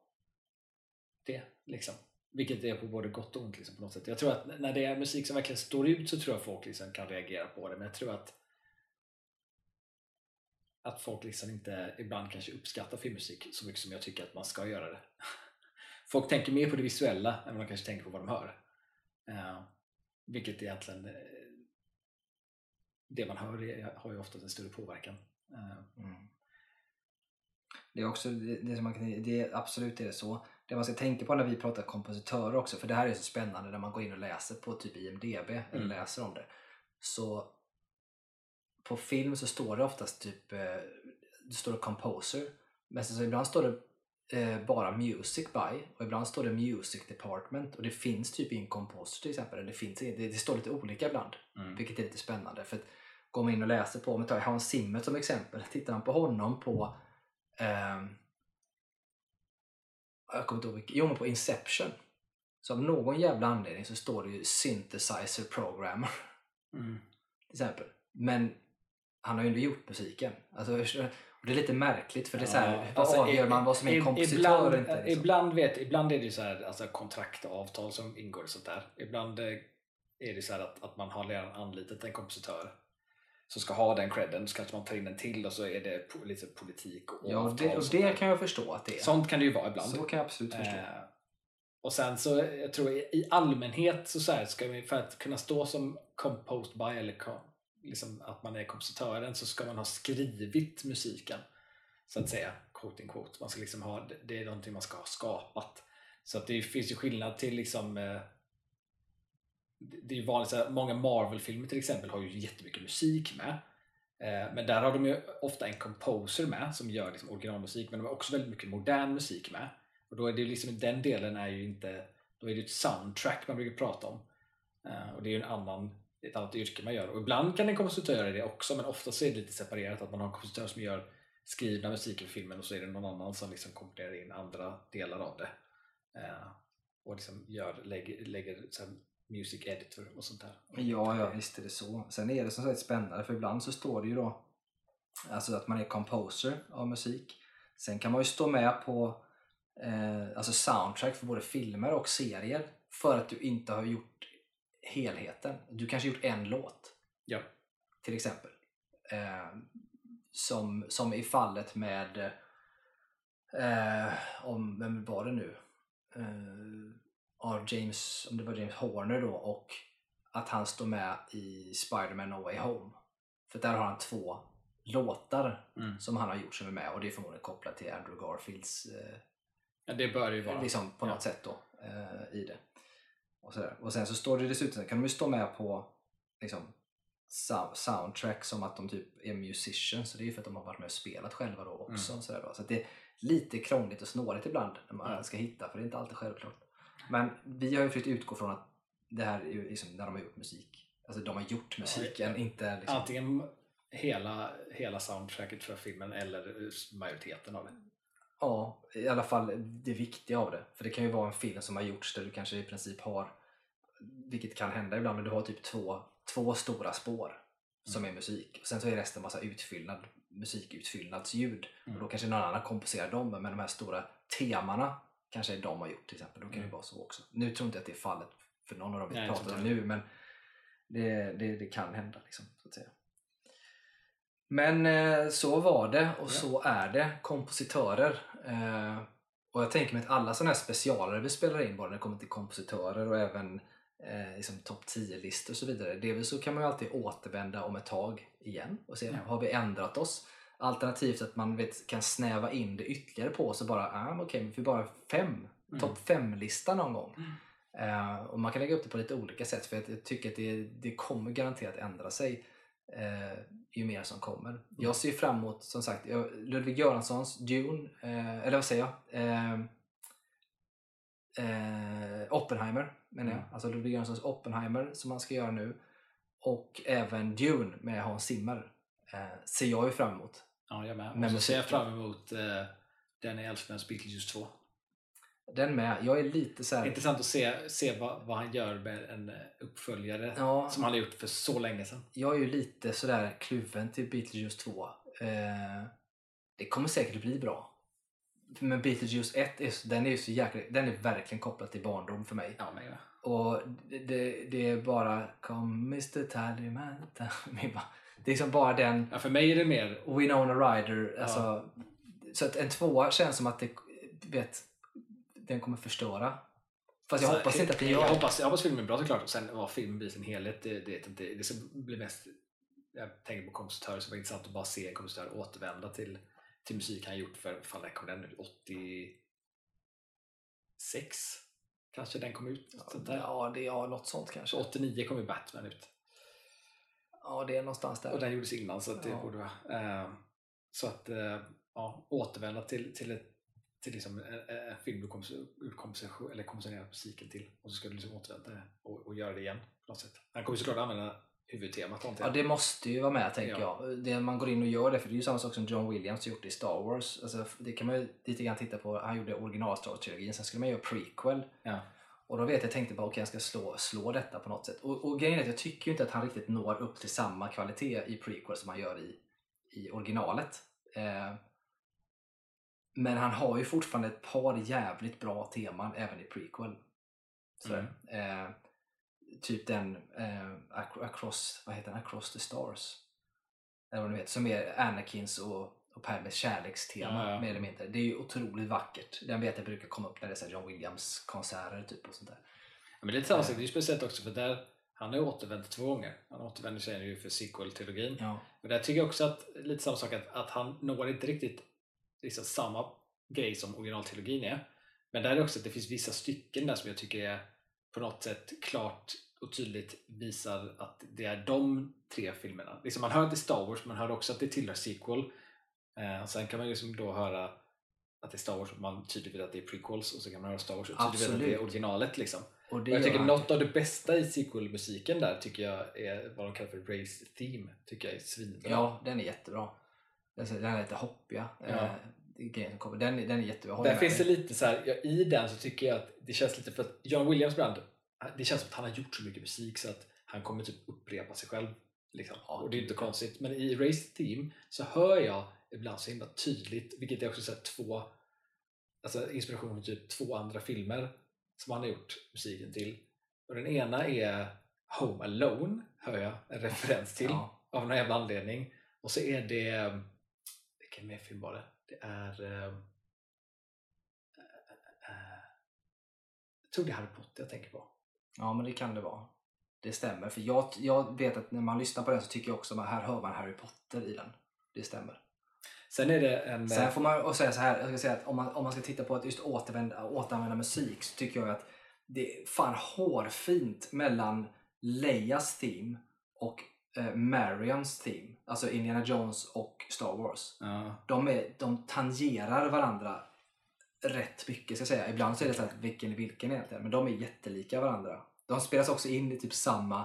Speaker 2: det. Liksom. Vilket är på både gott och ont liksom, på något sätt. Jag tror att när det är musik som verkligen står ut så tror jag folk liksom kan reagera på det. Men jag tror att att folk liksom inte ibland kanske uppskattar filmmusik så mycket som jag tycker att man ska göra det. Folk tänker mer på det visuella än vad de kanske tänker på vad de hör. Uh, vilket egentligen eh, det man hör är, har ju oftast en större påverkan. Uh.
Speaker 1: Mm. Det är också det, det som man kan, det är, absolut är det så. Det man ska tänka på när vi pratar kompositörer också, för det här är så spännande när man går in och läser på typ IMDB eller
Speaker 2: Mm.
Speaker 1: läser om det. Så på film så står det oftast typ, eh, det står det composer, men så, så ibland står det eh, bara Music by och ibland står det Music Department och det finns typ in Composer till exempel. Det, finns, det, det står lite olika ibland,
Speaker 2: Mm.
Speaker 1: vilket är lite spännande. För att går man in och läser på, om vi tar Hans Zimmer som exempel, tittar man på honom på ehm, jag kommer inte ihåg vilken, jo men på Inception. Så av någon jävla anledning så står det ju Synthesizer Programmer
Speaker 2: Mm.
Speaker 1: till exempel. Men han har ju ändå gjort musiken. Alltså, och det är lite märkligt för det är så här,
Speaker 2: Ja,
Speaker 1: vad
Speaker 2: alltså,
Speaker 1: avgör man vad som är en kompositör
Speaker 2: ibland,
Speaker 1: inte? Liksom.
Speaker 2: Ibland, vet, ibland är det ju så här, alltså kontrakt och avtal som ingår och sånt där. Ibland eh, är det så här att, att man har redan anlitat en kompositör som ska ha den credden, så kanske man tar in en till och så är det po- lite politik och
Speaker 1: Ja, och det,
Speaker 2: och
Speaker 1: det kan jag förstå att det är.
Speaker 2: Sånt kan det ju vara ibland.
Speaker 1: Så kan jag absolut förstå.
Speaker 2: Eh, och sen så, jag tror i i allmänhet så, så här, ska vi, för att kunna stå som composed by eller kom, liksom att man är kompositören så ska man ha skrivit musiken. Så att säga, quote in quote. Man ska liksom ha, det är någonting man ska ha skapat. Så att det finns ju skillnad till liksom eh, det är ju vanligt, så här, många Marvel-filmer till exempel har ju jättemycket musik med. Eh, men där har de ju ofta en composer med som gör liksom originalmusik men de har också väldigt mycket modern musik med. Och då är det ju liksom, den delen är ju inte, då är det ett soundtrack man brukar prata om. Eh, och det är ju en annan, ett annat yrke man gör. Och ibland kan en kompositör göra det också men ofta så är det lite separerat att man har en kompositör som gör skrivna musiken för filmen och så är det någon annan som liksom komponerar in andra delar av det. Eh, och liksom gör, lägger, lägger så här music editor och sånt där.
Speaker 1: Ja, ja, visst är det så. Sen är det som sagt spännande för ibland så står det ju då alltså att man är composer av musik. Sen kan man ju stå med på eh, alltså soundtrack för både filmer och serier för att du inte har gjort helheten. Du kanske gjort en låt
Speaker 2: Ja.
Speaker 1: till exempel. Eh, som, som i fallet med eh, om, vem var det nu? Av James, om det var James Horner då och att han står med i Spider-Man No Way Home. För där har han två låtar
Speaker 2: Mm.
Speaker 1: som han har gjort som är med och det är förmodligen kopplat till Andrew Garfields eh,
Speaker 2: Ja, det bör ju vara.
Speaker 1: liksom på
Speaker 2: Ja.
Speaker 1: något sätt då eh, i det. Och, sådär. och sen så står det dessutom, kan de ju stå med på liksom, sou- soundtrack som att de typ är musicians, så det är ju för att de har varit med och spelat själva då också. Sådär då. Så det är lite krångligt och snårigt ibland när man
Speaker 2: Ja.
Speaker 1: ska hitta, för det är inte alltid självklart. Men vi har ju försökt utgå från att det här är liksom när de har gjort musik. Alltså de har gjort musiken, inte liksom...
Speaker 2: Antingen hela, hela soundtracket för filmen eller majoriteten av det.
Speaker 1: Ja, i alla fall det viktiga av det. För det kan ju vara en film som har gjorts där du kanske i princip har, vilket kan hända ibland, men du har typ två, två stora spår som är musik. Och sen så är resten massa utfyllnad, musikutfyllnadsljud.
Speaker 2: Mm.
Speaker 1: Och då kanske någon annan komposerar dem, men de här stora temana kanske de har gjort till exempel. Då kan det
Speaker 2: Mm.
Speaker 1: vara så också. Nu tror inte jag att det är fallet för någon av dem vi
Speaker 2: Nej,
Speaker 1: pratar om nu, men det, det, det kan hända. Liksom, så att säga. Men eh, så var det och
Speaker 2: Ja.
Speaker 1: så är det. Kompositörer. Eh, och jag tänker mig att alla sådana här specialare vi spelar in, både när det kommer till kompositörer och även eh, liksom topp 10-listor och så vidare. Delvis så kan man ju alltid återvända om ett tag igen och se,
Speaker 2: Ja.
Speaker 1: har vi ändrat oss? Alternativt att man vet, kan snäva in det ytterligare på så bara, ah, okej, okay, vi får bara fem,
Speaker 2: Mm.
Speaker 1: topp 5-lista någon gång. Eh, och man kan lägga upp det på lite olika sätt för jag, tycker att det, det kommer garanterat ändra sig eh, ju mer som kommer. Jag ser fram emot, som sagt, jag- Ludvig Göranssons Dune, eh, eller vad säger jag? Oppenheimer menar jag.
Speaker 2: Mm.
Speaker 1: Alltså Ludvig Göranssons Oppenheimer som han ska göra nu. Och även Dune med Hans Zimmer ser jag ju fram emot.
Speaker 2: Ja, jag med. Och så ser jag fram emot eh, Danny Elfmans Beetlejuice 2.
Speaker 1: Den med. Jag är lite så här,
Speaker 2: Intressant att se, se vad, vad han gör med en eh, uppföljare
Speaker 1: ja,
Speaker 2: som han har gjort för så länge sedan.
Speaker 1: jag är ju lite sådär kluven till Beetlejuice 2. Eh, det kommer säkert bli bra. Men Beetlejuice 1, är, den är ju så jäkla, den är verkligen kopplad till barndom för mig.
Speaker 2: Ja, men, ja.
Speaker 1: Och det, det, det är bara Come Mr Tallyman. Tallyman." Det är liksom bara den
Speaker 2: ja, för mig är det mer
Speaker 1: Winona Ryder. Alltså, Så att en tvåa känns som att det, vet, den kommer förstöra. Fast jag
Speaker 2: Så,
Speaker 1: hoppas inte att
Speaker 2: jag
Speaker 1: gör det.
Speaker 2: hoppas, jag hoppas filmen är bra såklart. Och sen vad filmen blir i sin helhet, det, det, det, det ska bli mest... Jag tänker på kompositörer, så det var intressant att bara se en kompositör återvända till, till musik han gjort för, fan när kom den ut? 86? Kanske den kom ut? där.
Speaker 1: Ja, det är något sånt kanske.
Speaker 2: Så 89 kom ju Batman ut.
Speaker 1: Ja, det är någonstans där.
Speaker 2: Och den gjordes innan så att det
Speaker 1: Ja.
Speaker 2: borde vara... Eh, så att, eh, ja, återvända till, till ett till liksom en, en film du kommer eller komponerat musiken till och så ska du liksom återvända och, och göra det igen på något sätt. Han kommer såklart använda huvudtemat antar
Speaker 1: Ja, det måste ju vara med tänker
Speaker 2: Ja.
Speaker 1: jag. Det, man går in och gör det, för det är ju samma sak som John Williams gjort i Star Wars. Alltså, det kan man ju lite grann titta på. Han gjorde original Star Wars-trilogin, sen skulle man göra prequel.
Speaker 2: Ja.
Speaker 1: Och då vet jag, tänkte bara okej jag ska slå, slå detta på något sätt. Och, och grejen är att jag tycker ju inte att han riktigt når upp till samma kvalitet i prequel som han gör i, i originalet. Eh, men han har ju fortfarande ett par jävligt bra teman även i prequel. Så,
Speaker 2: Mm.
Speaker 1: eh, typ den eh, Ac- Across, vad heter den? Across the Stars. Eller vad det heter, som är Anakins och, och Padmes kärlekstema
Speaker 2: Ja, ja.
Speaker 1: mer eller mindre. Det är ju otroligt vackert. Den vet jag brukar komma upp när det är så här John Williams konserter typ och sånt där.
Speaker 2: Ja, men det är lite samma sak, det är speciellt också för där han har ju återvänt två gånger. Han återvänder sig ju för sequel-trilogin.
Speaker 1: Ja.
Speaker 2: Men där tycker jag också att lite samma sak att, att han når inte riktigt liksom samma grej som originaltrilogin är. Men där är det också att det finns vissa stycken där som jag tycker är på något sätt klart och tydligt visar att det är de tre filmerna. Liksom man hör att det är Star Wars, man hör också att det tillhör sequel. Eh, och sen kan man liksom då höra att det är Star Wars och man tydligt vet att det är prequels och så kan man höra Star Wars och tydligt vet att det är originalet. Liksom.
Speaker 1: Och
Speaker 2: Och jag tycker
Speaker 1: han.
Speaker 2: något av det bästa i sequel-musiken där tycker jag är vad de kallar för Race Theme. Tycker jag är svinbra.
Speaker 1: Ja, den är jättebra. Den är den är lite hoppiga.
Speaker 2: Ja.
Speaker 1: Eh, grejen kommer. Den, är- den är jättebra.
Speaker 2: Där finns det lite så här, ja, i den så tycker jag att det känns lite för att John Williams brand, det känns som att han har gjort så mycket musik så att han kommer typ upprepa sig själv. Liksom.
Speaker 1: Ja,
Speaker 2: och det är inte konstigt. Men i Race Theme så hör jag ibland så himla tydligt, vilket jag också sett två alltså inspiration från typ två andra filmer som han har gjort musiken till. Och den ena är Home Alone, hör jag en referens till
Speaker 1: Ja.
Speaker 2: av någon jävla anledning. Och så är det, vilken mer film var det? Det är eh, eh, jag tror det är Harry Potter jag tänker på.
Speaker 1: ja, men det kan det vara. Det stämmer. För jag, jag vet att när man lyssnar på den så tycker jag också att här hör man Harry Potter i den. Det stämmer.
Speaker 2: Sen är det en...
Speaker 1: Sen får man och säga så här, jag ska säga att om man, om man ska titta på att just återvända, återanvända musik så tycker jag att det är fan hårfint mellan Leias theme och eh, Marions theme. Alltså Indiana Jones och Star Wars.
Speaker 2: ja,
Speaker 1: De, är, de tangerar varandra rätt mycket ska jag säga. Ibland så är det så här, vilken är vilken egentligen. Men de är jättelika varandra. De spelas också in i typ samma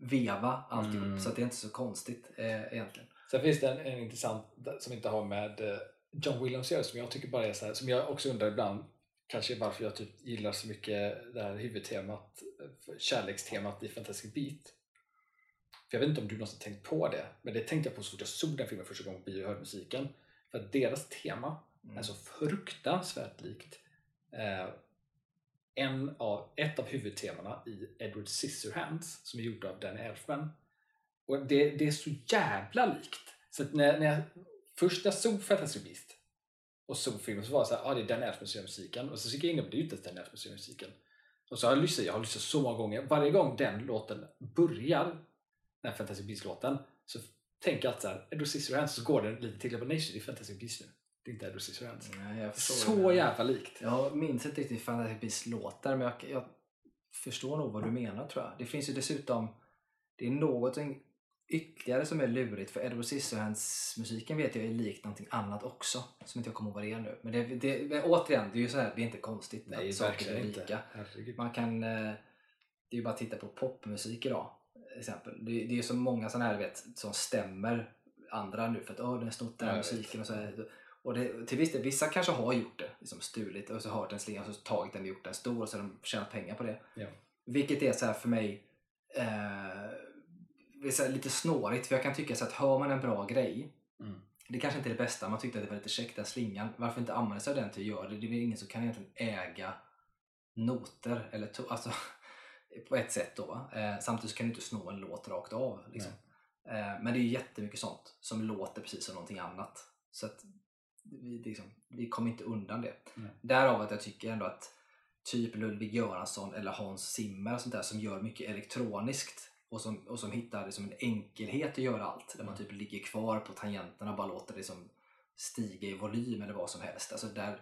Speaker 1: veva alltihop.
Speaker 2: Mm.
Speaker 1: Så att det är inte så konstigt eh, egentligen.
Speaker 2: Sen finns det en, en intressant som inte har med eh, John Williams att göra som jag tycker bara är så här, som jag också undrar ibland kanske varför jag typ gillar så mycket det här huvudtemat, eh, kärlekstemat i Fantastic Beat. För jag vet inte om du någonsin tänkt på det, men det tänkte jag på så fort jag såg den filmen första gången på bio och hörde musiken. För att deras tema
Speaker 1: Mm.
Speaker 2: är så fruktansvärt likt eh, en av, ett av huvudtemana i Edward Scissorhands som är gjort av Danny Elfman. Och det, det är så jävla likt. Så att när, när jag, först när jag såg Fantastic Beast och såg filmen så var det så här, ah, det är Danny Elfman som musiken. Och så gick jag in och det är ju inte ens Danny Elfman som musiken. Och så har jag lyssnat, jag har lyssnat så många gånger. Varje gång den låten börjar, den Fantastic Beast-låten, så tänker jag alltid så här, Edward Scissorhands, så går den lite till. Jag bara, nej, det är Fantastic Beast nu. Det är inte Edward Scissorhands.
Speaker 1: Förstår det.
Speaker 2: Så jävla likt.
Speaker 1: Jag minns inte riktigt Fantastic Beasts låtar men jag, jag förstår nog vad du menar tror jag. Det finns ju dessutom, det är något ytterligare som är lurigt för Edward Scissorhands musiken vet jag är likt någonting annat också som inte jag kommer ihåg vad det är nu. Men, det, det, men återigen, det är ju så här, det är inte konstigt
Speaker 2: Nej,
Speaker 1: att saker är lika. Man kan, eh, det är ju bara att titta på popmusik idag. Exempel. Det, det är ju så många sådana här vet, som stämmer andra nu för att åh, den har snott den här musiken och så här. Och det, till viss del, vissa kanske har gjort det, liksom stulit och så har den slingan och så tagit den och gjort den stor och så har de tjänat pengar på det.
Speaker 2: Ja.
Speaker 1: Vilket är så här för mig eh, det är lite snårigt för jag kan tycka så att hör man en bra grej
Speaker 2: Mm.
Speaker 1: det kanske inte är det bästa, man tyckte att det var lite käckt den slingan. Varför inte använda sig av den till att göra det? Det är väl ingen som kan egentligen äga noter, eller to- alltså, på ett sätt då. Eh, samtidigt kan du inte sno en låt rakt av. Liksom. Eh, men det är ju jättemycket sånt som låter precis som någonting annat. Så att vi, liksom, vi kommer inte undan det.
Speaker 2: Nej.
Speaker 1: Därav att jag tycker ändå att typ Ludvig Göransson eller Hans Zimmer och sånt där som gör mycket elektroniskt och som, och som hittar liksom en enkelhet att göra allt. Där man
Speaker 2: Mm.
Speaker 1: typ ligger kvar på tangenterna och bara låter det liksom stiga i volym eller vad som helst. Alltså där,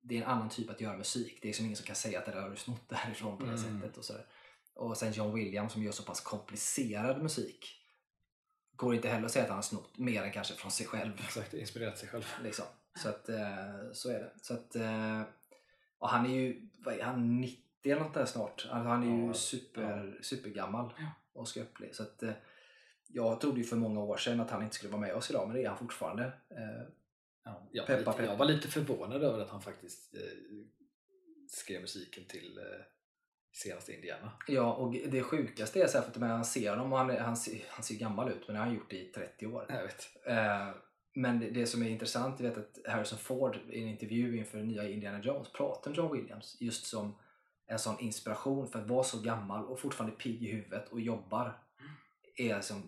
Speaker 1: det är en annan typ att göra musik. Det är som ingen som kan säga att det där har du snott därifrån på det
Speaker 2: Mm.
Speaker 1: sättet. Och, sådär. och sen John Williams som gör så pass komplicerad musik går inte heller att säga att han har snott mer än kanske från sig själv.
Speaker 2: Exakt, inspirerat sig själv.
Speaker 1: Liksom. Så, att, eh, så är det. Så att, eh, och han är ju vad är han, 90 eller något där snart. Alltså, han är ju
Speaker 2: Ja,
Speaker 1: super, supergammal
Speaker 2: Ja.
Speaker 1: och skröplig. Så att, eh, jag trodde ju för många år sedan att han inte skulle vara med oss idag, men det är han fortfarande. Eh,
Speaker 2: Ja, jag, var
Speaker 1: Peppa,
Speaker 2: lite,
Speaker 1: peppa.
Speaker 2: jag var lite förvånad över att han faktiskt eh, skrev musiken till eh, senaste Indiana.
Speaker 1: Ja, och det sjukaste är så här, för att man ser honom och han, han, ser, han ser gammal ut, men det har han gjort i 30 år.
Speaker 2: Jag vet.
Speaker 1: Eh, men det, det som är intressant är att Harrison Ford i en intervju inför nya Indiana Jones pratar om John Williams just som en sån inspiration för att vara så gammal och fortfarande pigg i huvudet och jobbar. Är som,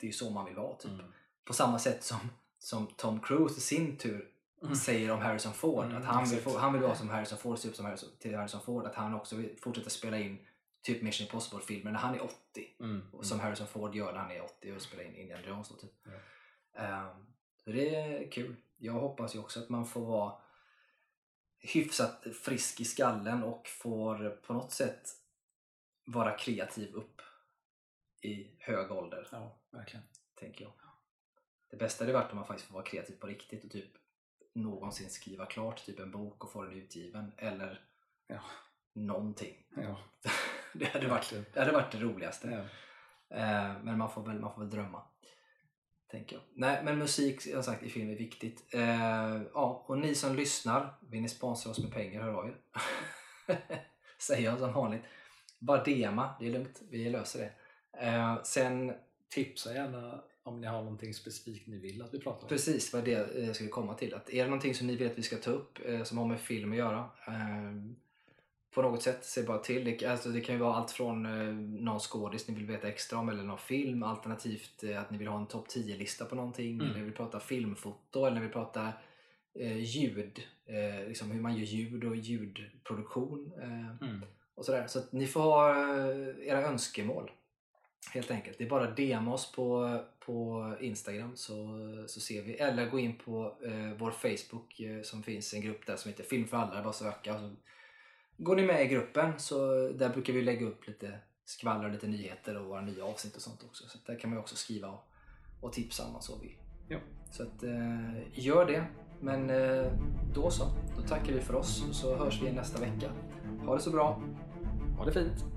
Speaker 1: det är så man vill vara. Typ.
Speaker 2: Mm.
Speaker 1: På samma sätt som, som Tom Cruise i sin tur
Speaker 2: Mm.
Speaker 1: säger om Harrison Ford.
Speaker 2: Mm,
Speaker 1: att han vill,
Speaker 2: exakt.
Speaker 1: han vill vara som Harrison Ford, se upp som Harrison, till Harrison Ford. Att han också vill fortsätta spela in typ Mission Impossible-filmer när han är 80.
Speaker 2: Mm.
Speaker 1: Och Som Harrison Ford gör när han är 80 och spelar in Indiana Jones. Då, typ. Ehm, så det är kul. Jag hoppas ju också att man får vara hyfsat frisk i skallen och får på något sätt vara kreativ upp i hög ålder,
Speaker 2: Ja, verkligen.
Speaker 1: tänker jag. Det bästa hade varit om man faktiskt får vara kreativ på riktigt och typ någonsin skriva klart typ en bok och få den utgiven eller
Speaker 2: Ja.
Speaker 1: någonting.
Speaker 2: Ja,
Speaker 1: Det hade varit det, hade varit det roligaste.
Speaker 2: Ja.
Speaker 1: Eh, men man får, väl, man får väl drömma. Tänker jag. Nej, men musik som sagt i film är viktigt. Eh, ja, och ni som lyssnar, vill ni sponsra oss med pengar, hör av er. Säger jag som vanligt. Bara DMa, det är lugnt. Vi löser det. Eh, sen,
Speaker 2: Tipsa gärna om ni har någonting specifikt ni vill att vi pratar om.
Speaker 1: precis vad det jag skulle komma till. Att är det någonting som ni vill att vi ska ta upp eh, som har med film att göra eh, på något sätt, säg bara till. Det, alltså, det kan ju vara allt från eh, någon skådis ni vill veta extra om eller någon film alternativt eh, att ni vill ha en topp 10-lista på någonting
Speaker 2: Mm.
Speaker 1: eller vill prata filmfoto eller vill prata eh, ljud, eh, liksom hur man gör ljud och ljudproduktion eh,
Speaker 2: Mm.
Speaker 1: och sådär. Så att ni får ha eh, era önskemål helt enkelt. Det är bara DM oss på, på Instagram så, så ser vi. Eller gå in på eh, vår Facebook eh, som finns en grupp där som heter Film för alla. Det är bara att söka. Och så går ni med i gruppen så där brukar vi lägga upp lite skvaller, lite nyheter och våra nya avsnitt och sånt också. Så där kan man också skriva och, och tipsa om man så vill.
Speaker 2: Ja.
Speaker 1: Så att, eh, gör det. Men eh, då så. Då tackar vi för oss och så hörs vi nästa vecka. Ha det så bra.
Speaker 2: Ha det fint!